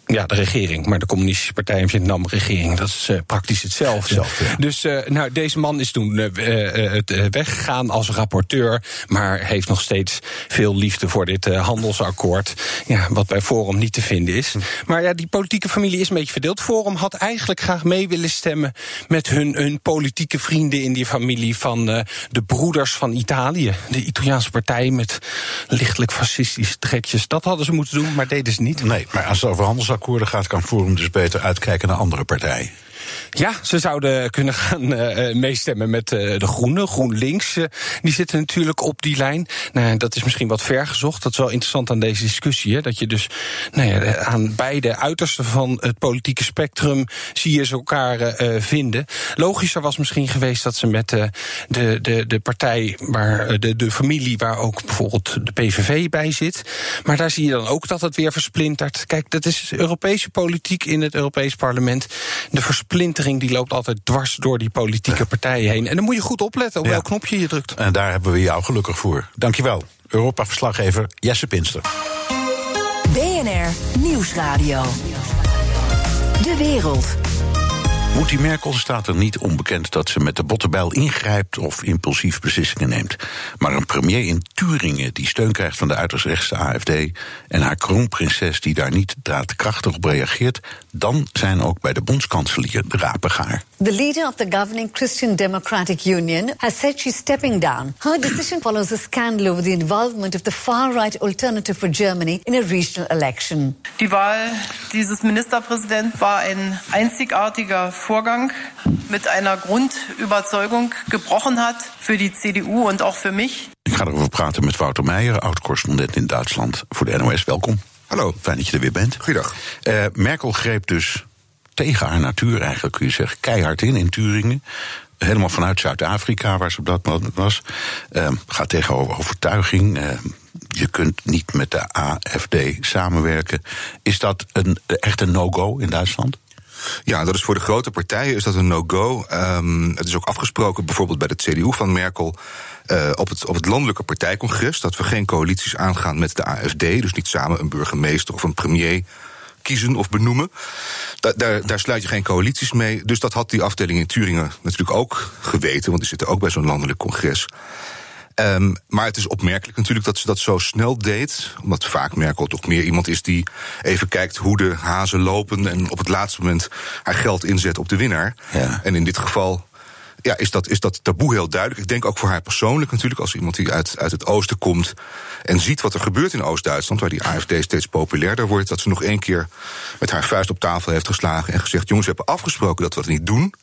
Speaker 6: Ja, de regering, maar de communistische partij in Vietnam, regering, dat is uh, praktisch hetzelfde. ja. Dus uh, nou, deze man is toen uh, weggegaan als rapporteur, maar heeft nog steeds veel liefde voor dit handelsakkoord. Ja, wat bij Forum niet te vinden is. Hm. Maar ja, die politieke familie is een beetje verdeeld. Forum had eigenlijk graag mee willen stemmen met hun, hun politieke vrienden in die familie van de Broeders van Italië, de Italiaanse partij met lichtelijk fascistische trekjes. Dat hadden ze moeten doen, maar deden ze niet.
Speaker 2: Nee, maar als het over handelsakkoorden gaat, kan Forum dus beter uitkijken naar andere partijen.
Speaker 6: Ja, ze zouden kunnen gaan uh, meestemmen met uh, de Groenen. GroenLinks, die zitten natuurlijk op die lijn. Nou, dat is misschien wat ver gezocht. Dat is wel interessant aan deze discussie. Hè? Dat je dus nou ja, aan beide uitersten van het politieke spectrum zie je ze elkaar vinden. Logischer was misschien geweest dat ze met de, de, de partij, waar, de, de familie waar ook bijvoorbeeld de PVV bij zit. Maar daar zie je dan ook dat het weer versplintert. Kijk, dat is Europese politiek in het Europees Parlement. De versplintering die loopt altijd dwars door die politieke partijen heen. En dan moet je goed opletten op ja. welk knopje je drukt.
Speaker 2: En daar hebben we jou gelukkig voor. Dankjewel, Europa-verslaggever Jesse Pinster.
Speaker 1: BNR Nieuwsradio. De wereld.
Speaker 2: Moetie Merkel staat er niet onbekend dat ze met de bottenbijl ingrijpt of impulsief beslissingen neemt. Maar een premier in Turingen die steun krijgt van de uiterst rechtse AFD en haar kroonprinses die daar niet daadkrachtig op reageert, dan zijn ook bij de bondskanselier de rapen gaar.
Speaker 9: The leader of the governing Christian Democratic Union has said she's stepping down. Her decision follows a scandal over the involvement of the far-right Alternative for Germany in a regional election.
Speaker 10: Die Wahl dieses Ministerpräsidenten war ein einzigartiger Vorgang mit einer Grundüberzeugung gebrochen hat für die CDU und auch für mich.
Speaker 2: Ik ga erover praten met Wouter Meijer, oud-correspondent in Duitsland voor de NOS. Welkom.
Speaker 11: Hallo.
Speaker 2: Fijn dat je er weer bent.
Speaker 11: Goeiedag.
Speaker 2: Uh, Merkel greep dus tegen haar natuur eigenlijk, kun je zeggen, keihard in in Turingen. Helemaal vanuit Zuid-Afrika, waar ze op dat moment was. Uh, gaat tegen overtuiging. Uh, je kunt niet met de AFD samenwerken. Is dat een, echt een no-go in Duitsland?
Speaker 11: Ja, dat is voor de grote partijen is dat een no-go. Um, het is ook afgesproken bijvoorbeeld bij de CDU van Merkel. Uh, op, het, op het landelijke partijcongres dat we geen coalities aangaan met de AFD. Dus niet samen een burgemeester of een premier kiezen of benoemen. Da daar, daar, sluit je geen coalities mee. Dus dat had die afdeling in Turingen natuurlijk ook geweten, want die zitten ook bij zo'n landelijk congres. Um, maar het is opmerkelijk natuurlijk dat ze dat zo snel deed. Omdat vaak Merkel toch meer iemand is die even kijkt hoe de hazen lopen. en op het laatste moment haar geld inzet op de winnaar. Ja. En in dit geval ja, is, dat, is dat taboe heel duidelijk. Ik denk ook voor haar persoonlijk natuurlijk, als iemand die uit, uit het oosten komt en ziet wat er gebeurt in Oost-Duitsland, waar die AFD steeds populairder wordt, dat ze nog één keer met haar vuist op tafel heeft geslagen en gezegd: jongens, we hebben afgesproken dat we het niet doen.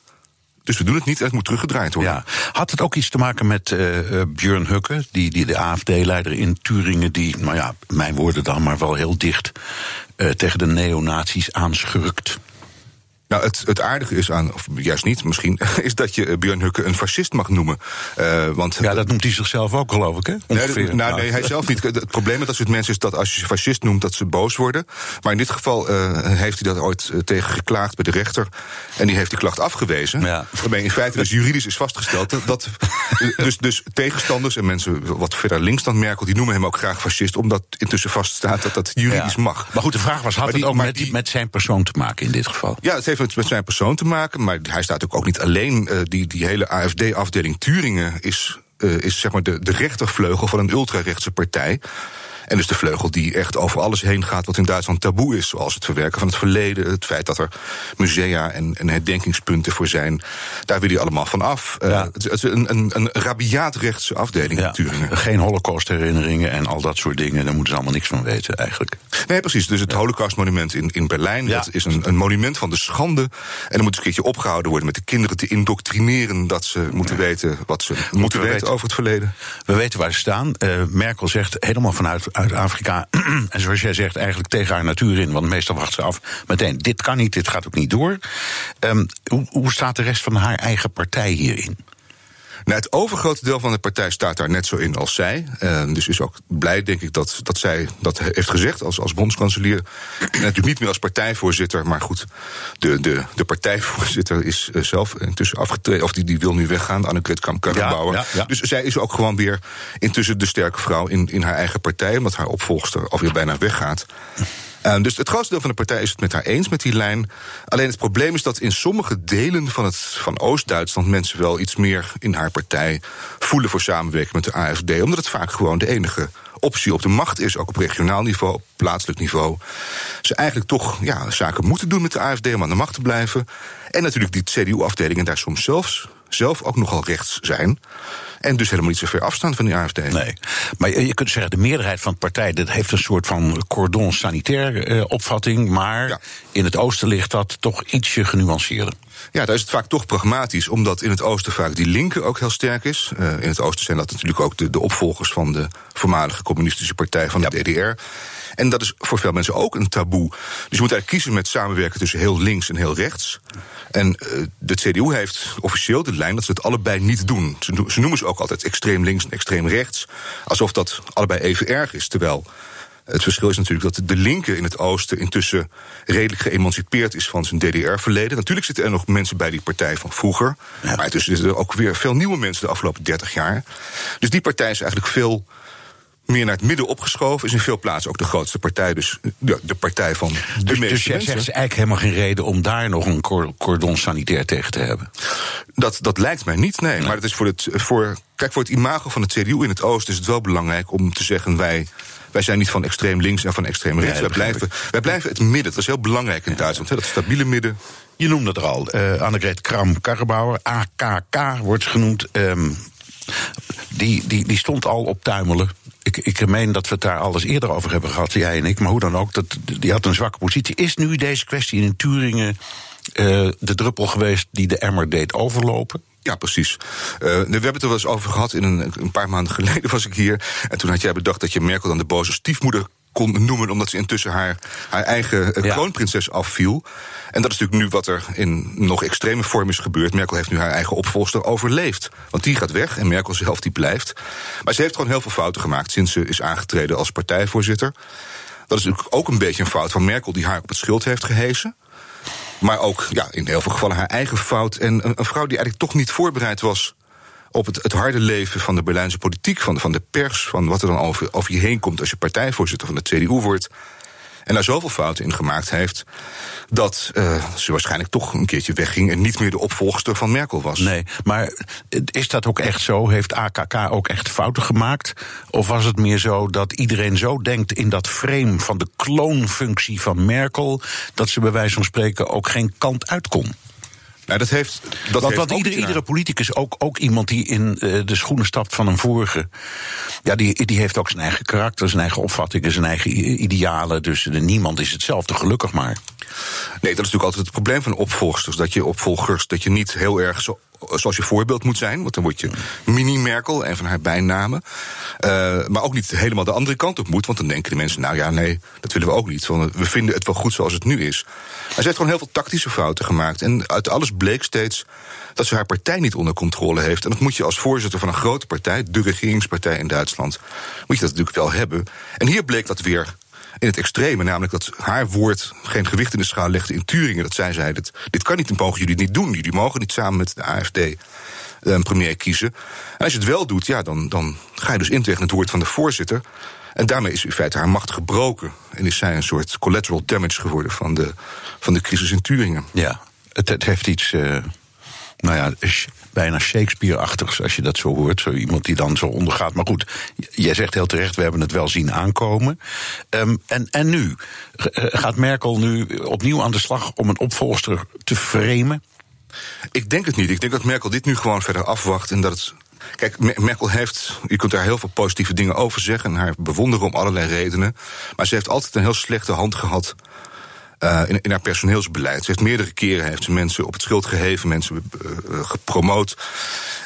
Speaker 11: Dus we doen het niet het moet teruggedraaid worden. Ja.
Speaker 2: Had het ook iets te maken met uh, Björn Hukke, die, die de AFD-leider in Turingen, die, nou ja, mijn woorden dan, maar wel heel dicht uh, tegen de neonazies aanschurkt?
Speaker 11: Nou, het, het aardige is aan, of juist niet misschien, is dat je Björn Hukke een fascist mag noemen.
Speaker 2: Uh, want, ja, dat noemt hij zichzelf ook, geloof ik, hè?
Speaker 11: Nee, nou, nee, hij zelf niet. Het probleem met dat soort mensen is dat als je ze fascist noemt, dat ze boos worden. Maar in dit geval uh, heeft hij dat ooit tegen geklaagd bij de rechter. En die heeft die klacht afgewezen. Ja. Waarmee in feite dus juridisch is vastgesteld dat. dat dus, dus tegenstanders en mensen wat verder links dan Merkel, die noemen hem ook graag fascist, omdat intussen vaststaat dat dat juridisch ja. mag.
Speaker 2: Maar goed, de vraag was: had het ook met, die, met zijn persoon te maken in dit geval?
Speaker 11: Ja, het heeft met zijn persoon te maken. Maar hij staat ook, ook niet alleen. Uh, die, die hele AFD-afdeling Turingen is, uh, is zeg maar de, de rechtervleugel van een ultrarechtse partij. En dus de vleugel die echt over alles heen gaat wat in Duitsland taboe is. Zoals het verwerken van het verleden. Het feit dat er musea en, en herdenkingspunten voor zijn. Daar wil hij allemaal van af. Uh, het, is een, een, een rabiaat rechtse afdeling ja. in Turingen.
Speaker 2: Geen holocaustherinneringen en al dat soort dingen. Daar moeten ze allemaal niks van weten eigenlijk.
Speaker 11: Nee, precies. Dus het ja. holocaustmonument in, in Berlijn. Dat is een, een monument van de schande. En dan moet een keertje opgehouden worden met de kinderen te indoctrineren. Dat ze moeten weten wat ze moeten, moeten weten, weten over het verleden.
Speaker 2: We weten waar ze staan. Uh, Merkel zegt helemaal vanuit uit Afrika. en zoals jij zegt, eigenlijk tegen haar natuur in. Want meestal wacht ze af meteen. Dit kan niet, dit gaat ook niet door. Um, hoe, hoe staat de rest van haar eigen partij hierin?
Speaker 11: Nou, het overgrote deel van de partij staat daar net zo in als zij. Uh, dus is ook blij, denk ik, dat, dat zij dat heeft gezegd als, als bondskanselier. natuurlijk niet meer als partijvoorzitter, maar goed, de, de, de partijvoorzitter is uh, zelf intussen afgetreden, of die, die wil nu weggaan, Annegret. Ja, ja, ja. Dus zij is ook gewoon weer intussen de sterke vrouw in, in haar eigen partij, omdat haar opvolgster alweer bijna weggaat. Uh, dus het grootste deel van de partij is het met haar eens met die lijn. Alleen het probleem is dat in sommige delen van, het, van Oost-Duitsland mensen wel iets meer in haar partij voelen voor samenwerking met de AFD. Omdat het vaak gewoon de enige optie op de macht is, ook op regionaal niveau, op plaatselijk niveau. Ze eigenlijk toch ja, zaken moeten doen met de AFD om aan de macht te blijven. En natuurlijk die CDU-afdelingen daar soms zelfs zelf ook nogal rechts zijn. En dus helemaal niet zo ver afstand van die AFD.
Speaker 2: Nee, maar je kunt zeggen, de meerderheid van de partij dat heeft een soort van cordon sanitair uh, opvatting. Maar ja. in het oosten ligt dat toch ietsje genuanceerder.
Speaker 11: Ja, daar is het vaak toch pragmatisch, omdat in het oosten vaak die linker ook heel sterk is. Uh, in het oosten zijn dat natuurlijk ook de, de opvolgers van de voormalige communistische partij van de. DDR. En dat is voor veel mensen ook een taboe. Dus je moet eigenlijk kiezen met samenwerken tussen heel links en heel rechts. En uh, de CDU heeft officieel de lijn dat ze het allebei niet doen. Ze, ze noemen ze ook altijd extreem links en extreem rechts. Alsof dat allebei even erg is. Terwijl het verschil is natuurlijk dat de linker in het oosten intussen redelijk geëmancipeerd is van zijn DDR-verleden. Natuurlijk zitten er nog mensen bij die partij van vroeger. Ja. Maar intussen zitten er ook weer veel nieuwe mensen de afgelopen 30 jaar. Dus die partij is eigenlijk veel meer naar het midden opgeschoven. Is in veel plaatsen ook de grootste partij. Dus ja, de partij van de
Speaker 2: dus,
Speaker 11: meeste
Speaker 2: Dus jij
Speaker 11: mensen.
Speaker 2: zegt eigenlijk helemaal geen reden om daar nog een cordon sanitair tegen te hebben?
Speaker 11: Dat, dat lijkt mij niet, nee. nee. Maar het is voor het, voor, kijk, voor het imago van de CDU in het oosten is het wel belangrijk om te zeggen... wij wij zijn niet van extreem links en van extreem rechts. Wij, blijven, wij blijven het midden. Dat is heel belangrijk in. Duitsland. Hè, dat stabiele midden.
Speaker 2: Je noemde het er al. Uh, Annegret Kram-Karrebauer, AKK wordt genoemd. Um, die, die, die stond al op tuimelen. Ik, ik meen dat we het daar alles eerder over hebben gehad, jij en ik. Maar hoe dan ook, dat, die had een zwakke positie. Is nu deze kwestie in Turingen uh, de druppel geweest die de emmer deed overlopen?
Speaker 11: Ja, precies. Uh, we hebben het er wel eens over gehad. In een, een paar maanden geleden was ik hier. En toen had jij bedacht dat je Merkel dan de boze stiefmoeder kon noemen, omdat ze intussen haar, haar eigen ja. kroonprinses afviel. En dat is natuurlijk nu wat er in nog extreme vorm is gebeurd. Merkel heeft nu haar eigen opvolster overleefd. Want die gaat weg en Merkel zelf die blijft. Maar ze heeft gewoon heel veel fouten gemaakt sinds ze is aangetreden als partijvoorzitter. Dat is natuurlijk ook een beetje een fout van Merkel, die haar op het schild heeft gehesen. Maar ook ja, in heel veel gevallen haar eigen fout. En een, een vrouw die eigenlijk toch niet voorbereid was op het, het harde leven van de Berlijnse politiek, van, van de pers, van wat er dan over, over je heen komt als je partijvoorzitter van de CDU wordt. En daar zoveel fouten in gemaakt heeft. dat uh, ze waarschijnlijk toch een keertje wegging. en niet meer de opvolgster van Merkel was.
Speaker 2: Nee, maar is dat ook echt zo? Heeft AKK ook echt fouten gemaakt? Of was het meer zo dat iedereen zo denkt in dat frame van de kloonfunctie van Merkel. dat ze bij wijze van spreken ook geen kant uit kon?
Speaker 11: Nou, dat heeft,
Speaker 2: dat
Speaker 11: want,
Speaker 2: want iedere, iedere politicus, ook, ook iemand die in uh, de schoenen stapt van een vorige, ja, die, die heeft ook zijn eigen karakter, zijn eigen opvattingen, zijn eigen idealen. Dus uh, niemand is hetzelfde, gelukkig maar.
Speaker 11: Nee, dat is natuurlijk altijd het probleem van opvolgsters. Dat je opvolgers, dat je niet heel erg zo zoals je voorbeeld moet zijn. Want dan word je mini-Merkel, een van haar bijnamen. Uh, maar ook niet helemaal de andere kant op moet. Want dan denken de mensen, nou ja, nee, dat willen we ook niet. Want we vinden het wel goed zoals het nu is. Maar ze heeft gewoon heel veel tactische fouten gemaakt. En uit alles bleek steeds dat ze haar partij niet onder controle heeft. En dat moet je als voorzitter van een grote partij, de regeringspartij in Duitsland, moet je dat natuurlijk wel hebben. En hier bleek dat weer in het extreme, namelijk dat haar woord geen gewicht in de schaal legde in Turingen. Dat zij zei, dat, dit kan niet, dan mogen jullie niet doen. Jullie mogen niet samen met de AFD een premier kiezen. En als je het wel doet, ja, dan, dan ga je dus in tegen het woord van de voorzitter. En daarmee is in feite haar macht gebroken. En is zij een soort collateral damage geworden van de, van de crisis in Turingen.
Speaker 2: Ja, het, het heeft iets. Uh, nou ja, bijna Shakespeare-achtigs als je dat zo hoort. Zo iemand die dan zo ondergaat. Maar goed, jij zegt heel terecht, we hebben het wel zien aankomen. Um, en, en nu? Gaat Merkel nu opnieuw aan de slag om een opvolger te framen?
Speaker 11: Ik denk het niet. Ik denk dat Merkel dit nu gewoon verder afwacht en dat het Kijk, Merkel heeft, je kunt daar heel veel positieve dingen over zeggen en haar bewonderen om allerlei redenen. Maar ze heeft altijd een heel slechte hand gehad uh, in, in, haar personeelsbeleid. Ze heeft meerdere keren heeft ze mensen op het schild geheven, mensen uh, gepromoot.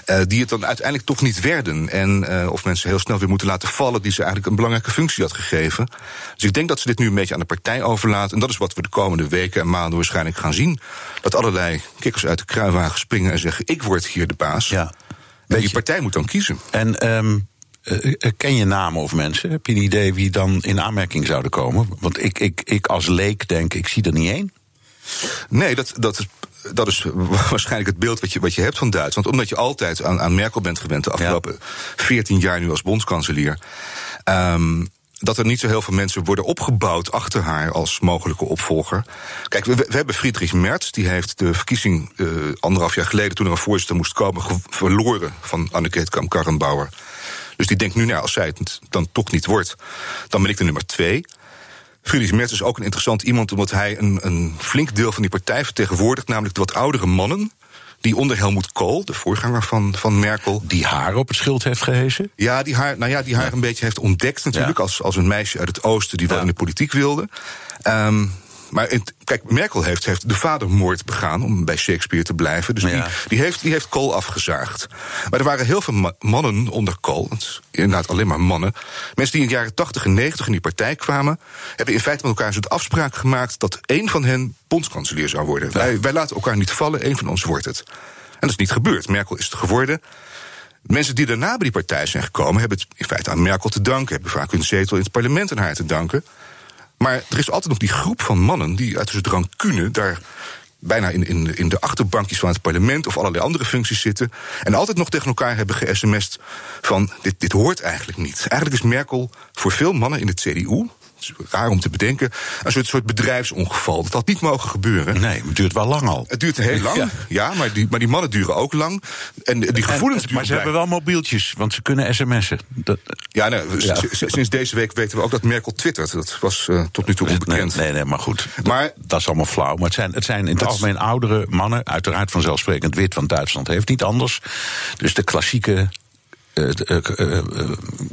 Speaker 11: Uh, die het dan uiteindelijk toch niet werden. En of mensen heel snel weer moeten laten vallen die ze eigenlijk een belangrijke functie had gegeven. Dus ik denk dat ze dit nu een beetje aan de partij overlaat. En dat is wat we de komende weken en maanden waarschijnlijk gaan zien. Dat allerlei kikkers uit de kruiwagen springen en zeggen: Ik word hier de baas. Ja. En die partij moet dan kiezen.
Speaker 2: En um, uh, ken je namen of mensen? Heb je een idee wie dan in aanmerking zouden komen? Want ik, ik, ik als leek denk, ik zie er niet één.
Speaker 11: Nee, dat, dat is dat is waarschijnlijk het beeld wat je, wat je hebt van Duitsland. Omdat je altijd aan, aan Merkel bent gewend de afgelopen ja. 14 jaar nu als bondskanselier. Um, dat er niet zo heel veel mensen worden opgebouwd achter haar als mogelijke opvolger. Kijk, we, we hebben Friedrich Merz, die heeft de verkiezing uh, anderhalf jaar geleden, toen er een voorzitter moest komen, verloren van Anneke Kamp-Karrenbauer. Dus die denkt nu, nou, als zij het dan toch niet wordt, dan ben ik de nummer twee. Friedrich Merz is ook een interessant iemand, omdat hij een, een flink deel van die partij vertegenwoordigt, namelijk de wat oudere mannen die onder Helmoet Kool, de voorganger van, van Merkel.
Speaker 2: Die haar op het schild heeft gehezen?
Speaker 11: Ja, die haar, nou ja, die haar ja. een beetje heeft ontdekt natuurlijk. Ja. Als, als een meisje uit het oosten die wel in de politiek wilde. Um, maar in, kijk, Merkel heeft, heeft de vadermoord begaan, om bij Shakespeare te blijven. Dus die, die, heeft, die heeft Kool afgezaagd. Maar er waren heel veel ma mannen onder Kool, inderdaad alleen maar mannen. Mensen die in de jaren 80 en 90 in die partij kwamen, hebben in feite met elkaar een soort afspraak gemaakt dat één van hen bondskanselier zou worden. Wij, wij laten elkaar niet vallen, één van ons wordt het. En dat is niet gebeurd. Merkel is het geworden. Mensen die daarna bij die partij zijn gekomen, hebben het in feite aan Merkel te danken, hebben vaak hun zetel in het parlement aan haar te danken. Maar er is altijd nog die groep van mannen die uit de rancune daar bijna in, in, in de achterbankjes van het parlement of allerlei andere functies zitten. En altijd nog tegen elkaar hebben ge-sms'd van dit, dit hoort eigenlijk niet. Eigenlijk is Merkel voor veel mannen in de CDU, raar om te bedenken, een soort, soort bedrijfsongeval. Dat had niet mogen gebeuren.
Speaker 2: Nee, het duurt wel lang al.
Speaker 11: Het duurt heel lang, ja, ja maar, die, maar die mannen duren ook lang. En die gevoelens
Speaker 2: en, Maar ze hebben wel mobieltjes, want ze kunnen sms'en. Dat,
Speaker 11: ja, nou, ja. sinds deze week weten we ook dat Merkel twittert. Dat was uh, tot nu toe onbekend.
Speaker 2: Nee, nee, nee maar goed. Maar, dat is allemaal flauw. Maar het zijn, het zijn in het algemeen oudere mannen. Uiteraard vanzelfsprekend wit, want Duitsland heeft niet anders. Dus de klassieke, uh, uh,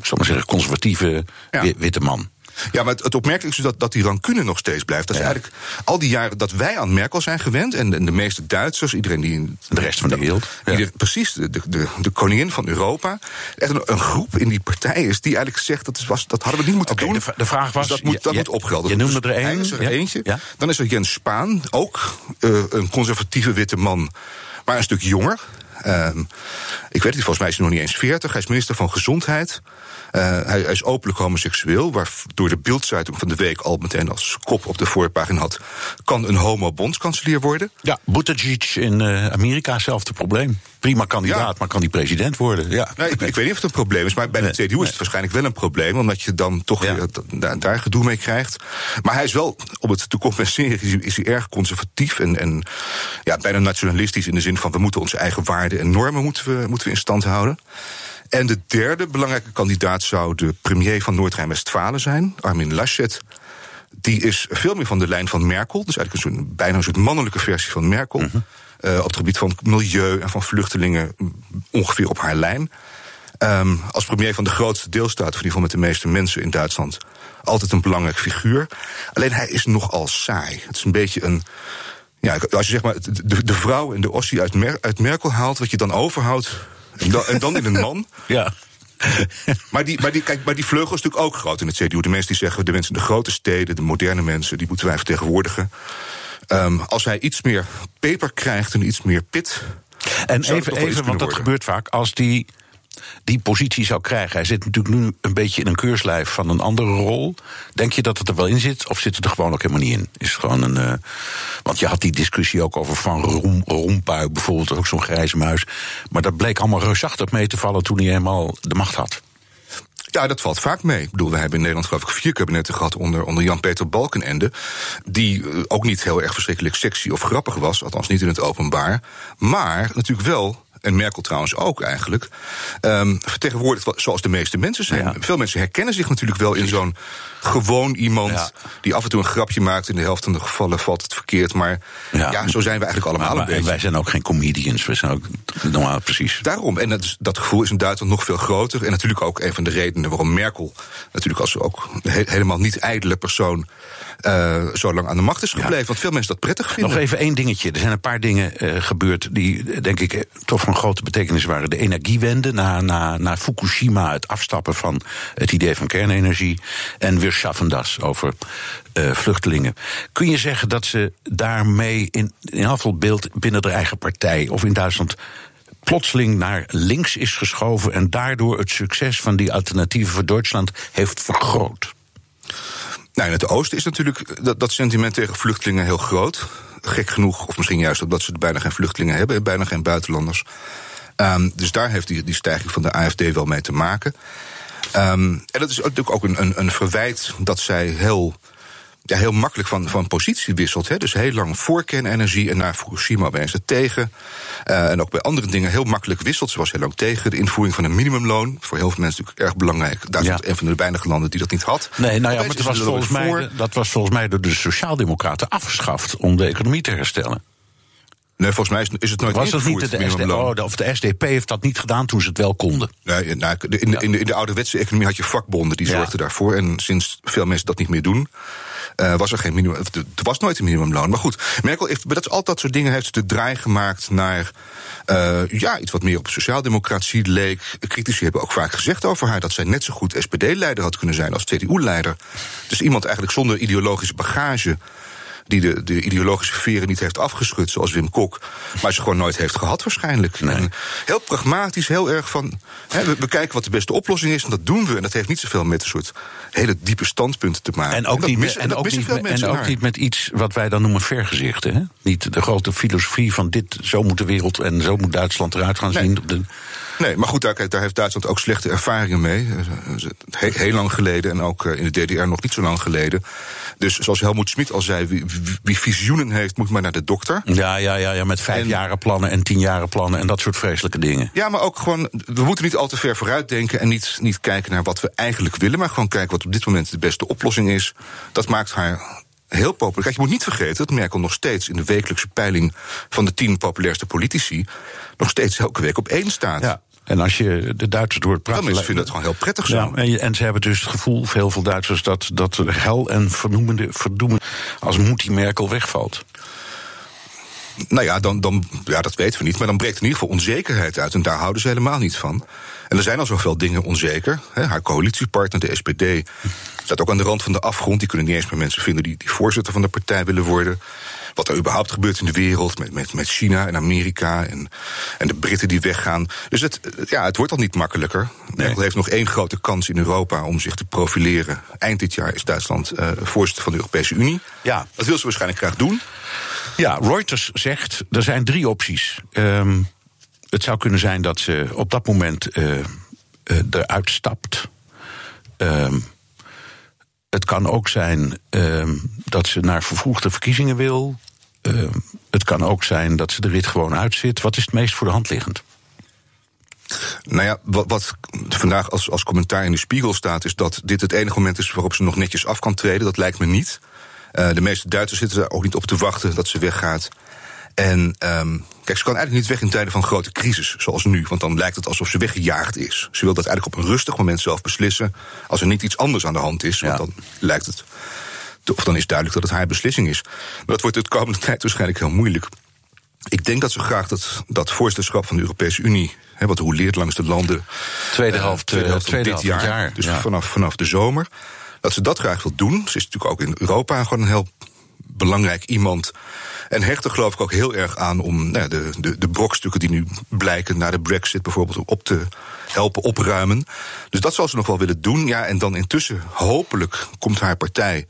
Speaker 2: zal maar zeggen, conservatieve ja. witte man.
Speaker 11: Ja, maar het, het opmerkelijkste is dat, dat die rancune nog steeds blijft. Dat is ja. eigenlijk al die jaren dat wij aan Merkel zijn gewend... en de, de meeste Duitsers, iedereen die in
Speaker 2: de rest van de wereld...
Speaker 11: Ja. precies, de, de, de, koningin van Europa... echt een, een, groep in die partij is die eigenlijk zegt... dat, was, dat hadden we niet moeten
Speaker 2: okay,
Speaker 11: doen.
Speaker 2: De, de, vraag was...
Speaker 11: Dus dat moet, dat moet opgelden.
Speaker 2: Je noemde er één.
Speaker 11: er eentje. Dan is er Jens Spaan, ook uh, een conservatieve witte man... maar een stuk jonger... Ehm, ik weet het niet, volgens mij is hij nog niet eens 40. Hij is minister van Gezondheid. Uh, hij, is openlijk homoseksueel, waardoor de beeldzeitung van de week al meteen als kop op de voorpagina had. Kan een homo bondskanselier worden?
Speaker 2: Ja, Buttigieg in uh, Amerika, hetzelfde probleem. Prima kandidaat, ja. maar kan die president worden? Ja.
Speaker 11: Nee, ik, ik, weet niet of het een probleem is, maar bij de CDU nee. is het waarschijnlijk wel een probleem, omdat je dan toch ja. weer daar, daar, gedoe mee krijgt. Maar hij is wel, om het te compenseren, is, is hij erg conservatief en, en ja, bijna nationalistisch in de zin van we moeten onze eigen waarden en normen moeten we, moeten we in stand houden. En de derde belangrijke kandidaat zou de premier van Noord-Rijn-Westfalen zijn, Armin Laschet. Die is veel meer van de lijn van Merkel, dus eigenlijk een soort, bijna een soort mannelijke versie van Merkel. Mm -hmm. uh, op het gebied van milieu en van vluchtelingen ongeveer op haar lijn. Um, als premier van de grootste deelstaat, in ieder geval met de meeste mensen in Duitsland, altijd een belangrijk figuur. Alleen hij is nogal saai. Het is een beetje een. Ja, als je zeg maar de, de vrouw en de ossie uit, Mer uit Merkel haalt, wat je dan overhoudt, en dan, en dan in een man.
Speaker 2: Ja.
Speaker 11: maar, die, maar, die, kijk, maar die vleugel is natuurlijk ook groot in het CDU. De mensen die zeggen, de mensen in de grote steden, de moderne mensen, die moeten wij vertegenwoordigen. Um, als hij iets meer peper krijgt en iets meer pit.
Speaker 2: En even, even want dat worden. gebeurt vaak, als die die positie zou krijgen. Hij zit natuurlijk nu een beetje in een keurslijf van een andere rol. Denk je dat het er wel in zit, of zit het er gewoon ook helemaal niet in? Is gewoon een. Uh, want je had die discussie ook over Van Roem, Rompuy, bijvoorbeeld, ook zo'n grijze muis. Maar dat bleek allemaal reusachtig mee te vallen toen hij helemaal de macht had.
Speaker 11: Ja, dat valt vaak mee. Ik bedoel, we hebben in Nederland geloof ik vier kabinetten gehad onder, onder Jan-Peter Balkenende. Die uh, ook niet heel erg verschrikkelijk sexy of grappig was, althans niet in het openbaar. Maar natuurlijk wel en Merkel trouwens ook eigenlijk, um, vertegenwoordigt zoals de meeste mensen zijn. Ja. Veel mensen herkennen zich natuurlijk wel in zo'n gewoon iemand ja. die af en toe een grapje maakt. In de helft van de gevallen valt het verkeerd. Maar ja, ja zo zijn we eigenlijk allemaal
Speaker 2: maar, maar,
Speaker 11: een beetje.
Speaker 2: Wij zijn ook geen comedians. We zijn ook normaal precies.
Speaker 11: Daarom. En dat, is, dat gevoel is in Duitsland nog veel groter. En natuurlijk ook een van de redenen waarom Merkel, natuurlijk als ook he helemaal niet ijdele persoon, uh, zo lang aan de macht is gebleven. Ja. Want veel mensen dat prettig vinden.
Speaker 2: Nog even één dingetje. Er zijn een paar dingen uh, gebeurd die, denk ik, toch van grote betekenis waren. De energiewende na, na, na Fukushima, het afstappen van het idee van kernenergie. En weer Schaffendas over uh, vluchtelingen. Kun je zeggen dat ze daarmee in, in afval beeld binnen de eigen partij of in Duitsland plotseling naar links is geschoven en daardoor het succes van die alternatieven voor Duitsland heeft vergroot?
Speaker 11: Nou, in het oosten is natuurlijk dat, dat sentiment tegen vluchtelingen heel groot. Gek genoeg, of misschien juist omdat ze bijna geen vluchtelingen hebben, bijna geen buitenlanders. Um, dus daar heeft die, die stijging van de AFD wel mee te maken. Um, en dat is natuurlijk ook een, een, een verwijt dat zij heel ja, heel makkelijk van, van positie wisselt. Hè. Dus heel lang voor kernenergie en naar Fukushima ben ze tegen. Uh, en ook bij andere dingen heel makkelijk wisselt. Ze was heel lang tegen de invoering van een minimumloon. Voor heel veel mensen natuurlijk erg belangrijk. Duitsland ja. een van de weinige landen die dat niet had.
Speaker 2: Nee, nou ja, maar, maar dat, was volgens mij, dat was volgens mij door de Sociaaldemocraten afgeschaft om de economie te herstellen.
Speaker 11: Nee, volgens mij is, het nooit
Speaker 2: Was dat niet de, SD, oh, de, of de SDP heeft dat niet gedaan toen ze het wel konden?
Speaker 11: Nee, nou, in, de, in, de, in de ouderwetse economie had je vakbonden die ja. zorgden daarvoor. En sinds veel mensen dat niet meer doen, uh, was er geen minimum. Er was nooit een minimumloon. Maar goed, Merkel heeft dat, al dat soort dingen heeft de draai gemaakt naar. Uh, ja, iets wat meer op sociaaldemocratie leek. Critici hebben ook vaak gezegd over haar dat zij net zo goed SPD-leider had kunnen zijn als CDU-leider. Dus iemand eigenlijk zonder ideologische bagage die de, de ideologische veren niet heeft afgeschud, zoals Wim Kok. Maar ze gewoon nooit heeft gehad, waarschijnlijk.
Speaker 2: Nee.
Speaker 11: En heel pragmatisch, heel erg van. Hè, we, we, kijken wat de beste oplossing is, en dat doen we. En dat heeft niet zoveel met een soort hele diepe standpunten te maken.
Speaker 2: En ook,
Speaker 11: en
Speaker 2: niet,
Speaker 11: mis,
Speaker 2: en
Speaker 11: en
Speaker 2: ook, niet, en ook niet met iets wat wij dan noemen vergezichten. Hè? Niet de grote filosofie van dit, zo moet de wereld en zo moet Duitsland eruit gaan
Speaker 11: nee.
Speaker 2: zien.
Speaker 11: Nee, maar goed, daar, daar, heeft Duitsland ook slechte ervaringen mee. Heel, heel lang geleden en ook in de DDR nog niet zo lang geleden. Dus zoals Helmoet Schmid al zei, wie, wie, visioenen heeft, moet maar naar de dokter.
Speaker 2: Ja, ja, ja, ja met vijfjaren plannen en tienjaren plannen en dat soort vreselijke dingen.
Speaker 11: Ja, maar ook gewoon, we moeten niet al te ver vooruit denken en niet, niet kijken naar wat we eigenlijk willen, maar gewoon kijken wat op dit moment de beste oplossing is. Dat maakt haar heel populair. Kijk, je moet niet vergeten dat Merkel nog steeds in de wekelijkse peiling van de tien populairste politici nog steeds elke week op één staat.
Speaker 2: Ja. En als je de Duitsers door het praten...
Speaker 11: Mensen vinden het gewoon heel prettig zo.
Speaker 2: Ja, en, en, ze hebben dus het gevoel, heel veel Duitsers... dat, dat hel en vernoemende, verdoemen als Moetie Merkel wegvalt.
Speaker 11: Nou ja, dan, dan, ja, dat weten we niet. Maar dan breekt in ieder geval onzekerheid uit. En daar houden ze helemaal niet van. En er zijn al zoveel dingen onzeker. Hè. Haar coalitiepartner, de SPD, staat ook aan de rand van de afgrond. Die kunnen niet eens meer mensen vinden die, die voorzitter van de partij willen worden. Wat er überhaupt gebeurt in de wereld met, met, met China en Amerika en, en de Britten die weggaan. Dus het, ja, het wordt al niet makkelijker. Merkel heeft nog één grote kans in Europa om zich te profileren. Eind dit jaar is Duitsland uh, voorzitter van de Europese Unie.
Speaker 2: Ja.
Speaker 11: Dat wil ze waarschijnlijk graag doen.
Speaker 2: Ja, Reuters zegt er zijn drie opties. Um, het zou kunnen zijn dat ze op dat moment uh, uh, eruit stapt. Um, het kan ook zijn uh, dat ze naar vervroegde verkiezingen wil. het kan ook zijn dat ze de rit gewoon uitzit. Wat is het meest voor de hand liggend?
Speaker 11: Nou ja, wat, wat, vandaag als, als commentaar in de spiegel staat, is dat dit het enige moment is waarop ze nog netjes af kan treden. Dat lijkt me niet. Uh, de meeste Duitsers zitten er ook niet op te wachten dat ze weggaat. En um, kijk, ze kan eigenlijk niet weg in tijden van grote crisis, zoals nu. Want dan lijkt het alsof ze weggejaagd is. Ze wil dat eigenlijk op een rustig moment zelf beslissen. Als er niet iets anders aan de hand is. Want ja. dan lijkt het. Of dan is duidelijk dat het haar beslissing is. Maar dat wordt de komende tijd waarschijnlijk heel moeilijk. Ik denk dat ze graag dat, dat voorzitterschap van de Europese Unie. Hè, wat hoe leert langs de landen.
Speaker 2: Tweede helft, uh, tweede helft
Speaker 11: tweede
Speaker 2: dit
Speaker 11: jaar,
Speaker 2: jaar.
Speaker 11: Dus
Speaker 2: ja.
Speaker 11: vanaf, vanaf de zomer. Dat ze dat graag wil doen. Ze is natuurlijk ook in Europa gewoon een heel belangrijk iemand. En hecht er geloof ik ook heel erg aan om nou, de, de, de brokstukken die nu blijken na de brexit bijvoorbeeld op te helpen opruimen. Dus dat zal ze nog wel willen doen. Ja, en dan intussen hopelijk komt haar partij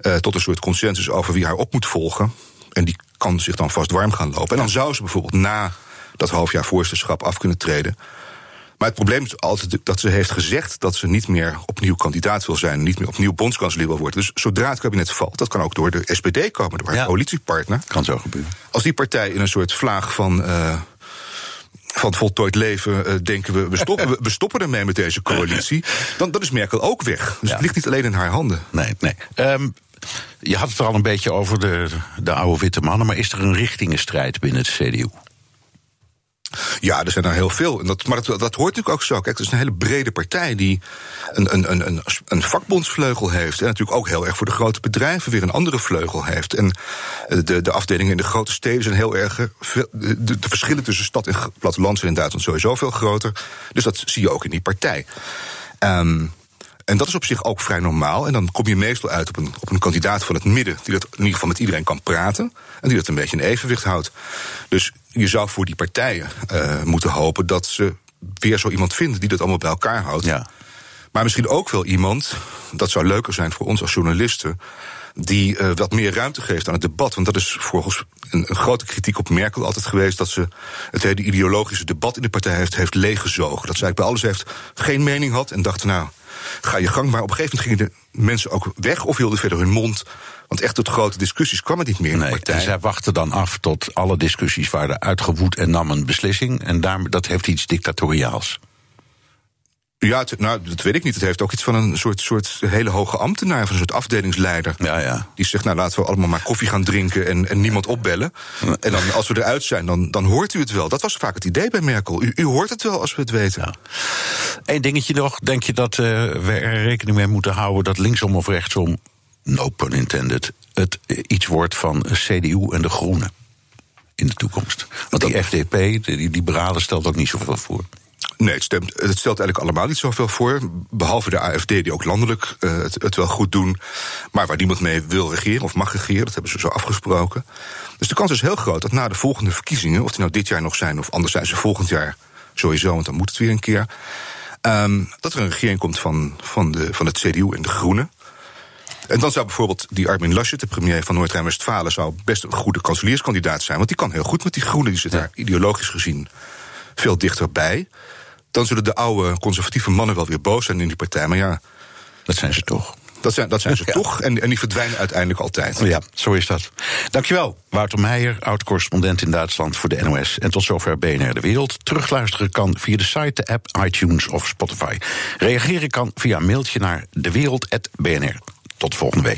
Speaker 11: uh, tot een soort consensus over wie haar op moet volgen. En die kan zich dan vast warm gaan lopen. En dan zou ze bijvoorbeeld na dat halfjaar voorzitterschap af kunnen treden. Maar het probleem is altijd dat ze heeft gezegd dat ze niet meer opnieuw kandidaat wil zijn, niet meer opnieuw bondskanselier wil worden. Dus zodra het kabinet valt, dat kan ook door de SPD komen, door haar ja. coalitiepartner.
Speaker 2: Kan zo gebeuren.
Speaker 11: Als die partij in een soort vlaag van. Uh, van voltooid leven uh, denken we, we stoppen, we, we stoppen ermee met deze coalitie. Dan, dan is Merkel ook weg. Dus ja. het ligt niet alleen in haar handen.
Speaker 2: Nee, nee. Um, je had het er al een beetje over de, de oude witte mannen, maar is er een richtingenstrijd binnen het CDU?
Speaker 11: Ja, er zijn er heel veel. En dat, maar dat, dat hoort natuurlijk ook zo. Kijk, het is een hele brede partij die een, een, een, een vakbondsvleugel heeft. En natuurlijk ook heel erg voor de grote bedrijven weer een andere vleugel heeft. En de, de afdelingen in de grote steden zijn heel erg. De, de, de verschillen tussen stad en platteland zijn in Duitsland sowieso veel groter. Dus dat zie je ook in die partij. Um, en dat is op zich ook vrij normaal. En dan kom je meestal uit op een, op een kandidaat van het midden, die dat in ieder geval met iedereen kan praten. En die dat een beetje in evenwicht houdt. Dus je zou voor die partijen uh, moeten hopen dat ze weer zo iemand vinden die dat allemaal bij elkaar houdt.
Speaker 2: Ja.
Speaker 11: Maar misschien ook wel iemand, dat zou leuker zijn voor ons als journalisten, die uh, wat meer ruimte geeft aan het debat. Want dat is volgens een, een, grote kritiek op Merkel altijd geweest... dat ze het hele ideologische debat in de partij heeft, heeft leeggezogen. Dat ze eigenlijk bij alles heeft geen mening had en dacht, nou, ga je gang. Maar op een gegeven moment gingen de mensen ook weg of hielden verder hun mond. Want echt tot grote discussies kwam het niet meer in de
Speaker 2: nee,
Speaker 11: partij.
Speaker 2: En zij wachten dan af tot alle discussies waren uitgewoed en nam een beslissing. En daar, dat heeft iets dictatoriaals.
Speaker 11: Ja, het, nou, dat weet ik niet. Het heeft ook iets van een soort, soort hele hoge ambtenaar, van een soort afdelingsleider.
Speaker 2: Ja, ja.
Speaker 11: Die zegt, nou laten we allemaal maar koffie gaan drinken en, en niemand opbellen. Ja. En dan, als we eruit zijn, dan, dan hoort u het wel. Dat was vaak het idee bij Merkel. U, u hoort het wel als we het weten.
Speaker 2: Ja. Eén dingetje nog. Denk je dat uh, we er rekening mee moeten houden dat linksom of rechtsom, no pun intended, het iets wordt van CDU en de Groenen in de toekomst? Want die FDP, die liberalen, stelt ook niet zoveel voor.
Speaker 11: Nee, het, stemt, het stelt eigenlijk allemaal niet zoveel voor. Behalve de AFD, die ook landelijk uh, het, het, wel goed doen. Maar waar niemand mee wil regeren of mag regeren, dat hebben ze zo afgesproken. Dus de kans is heel groot dat na de volgende verkiezingen, of die nou dit jaar nog zijn, of anders zijn ze volgend jaar sowieso, want dan moet het weer een keer. Um, dat er een regering komt van, van, de, van het CDU en de Groenen. En dan zou bijvoorbeeld die Armin Laschet, de premier van Noord-Rijn-Westfalen, zou best een goede kanselierskandidaat zijn. Want die kan heel goed met die Groenen, die zit daar ideologisch gezien veel dichterbij. Dan zullen de oude conservatieve mannen wel weer boos zijn in die partij. Maar ja.
Speaker 2: Dat zijn ze toch.
Speaker 11: Dat zijn, dat zijn ze ja. toch. En, en die verdwijnen uiteindelijk altijd.
Speaker 2: Ja, zo is dat. Dankjewel, Wouter Meijer, oud-correspondent in Duitsland voor de NOS. En tot zover BNR De Wereld. Terugluisteren kan via de site, de app, iTunes of Spotify. Reageren kan via een mailtje naar dewereld.bnr. Tot volgende week.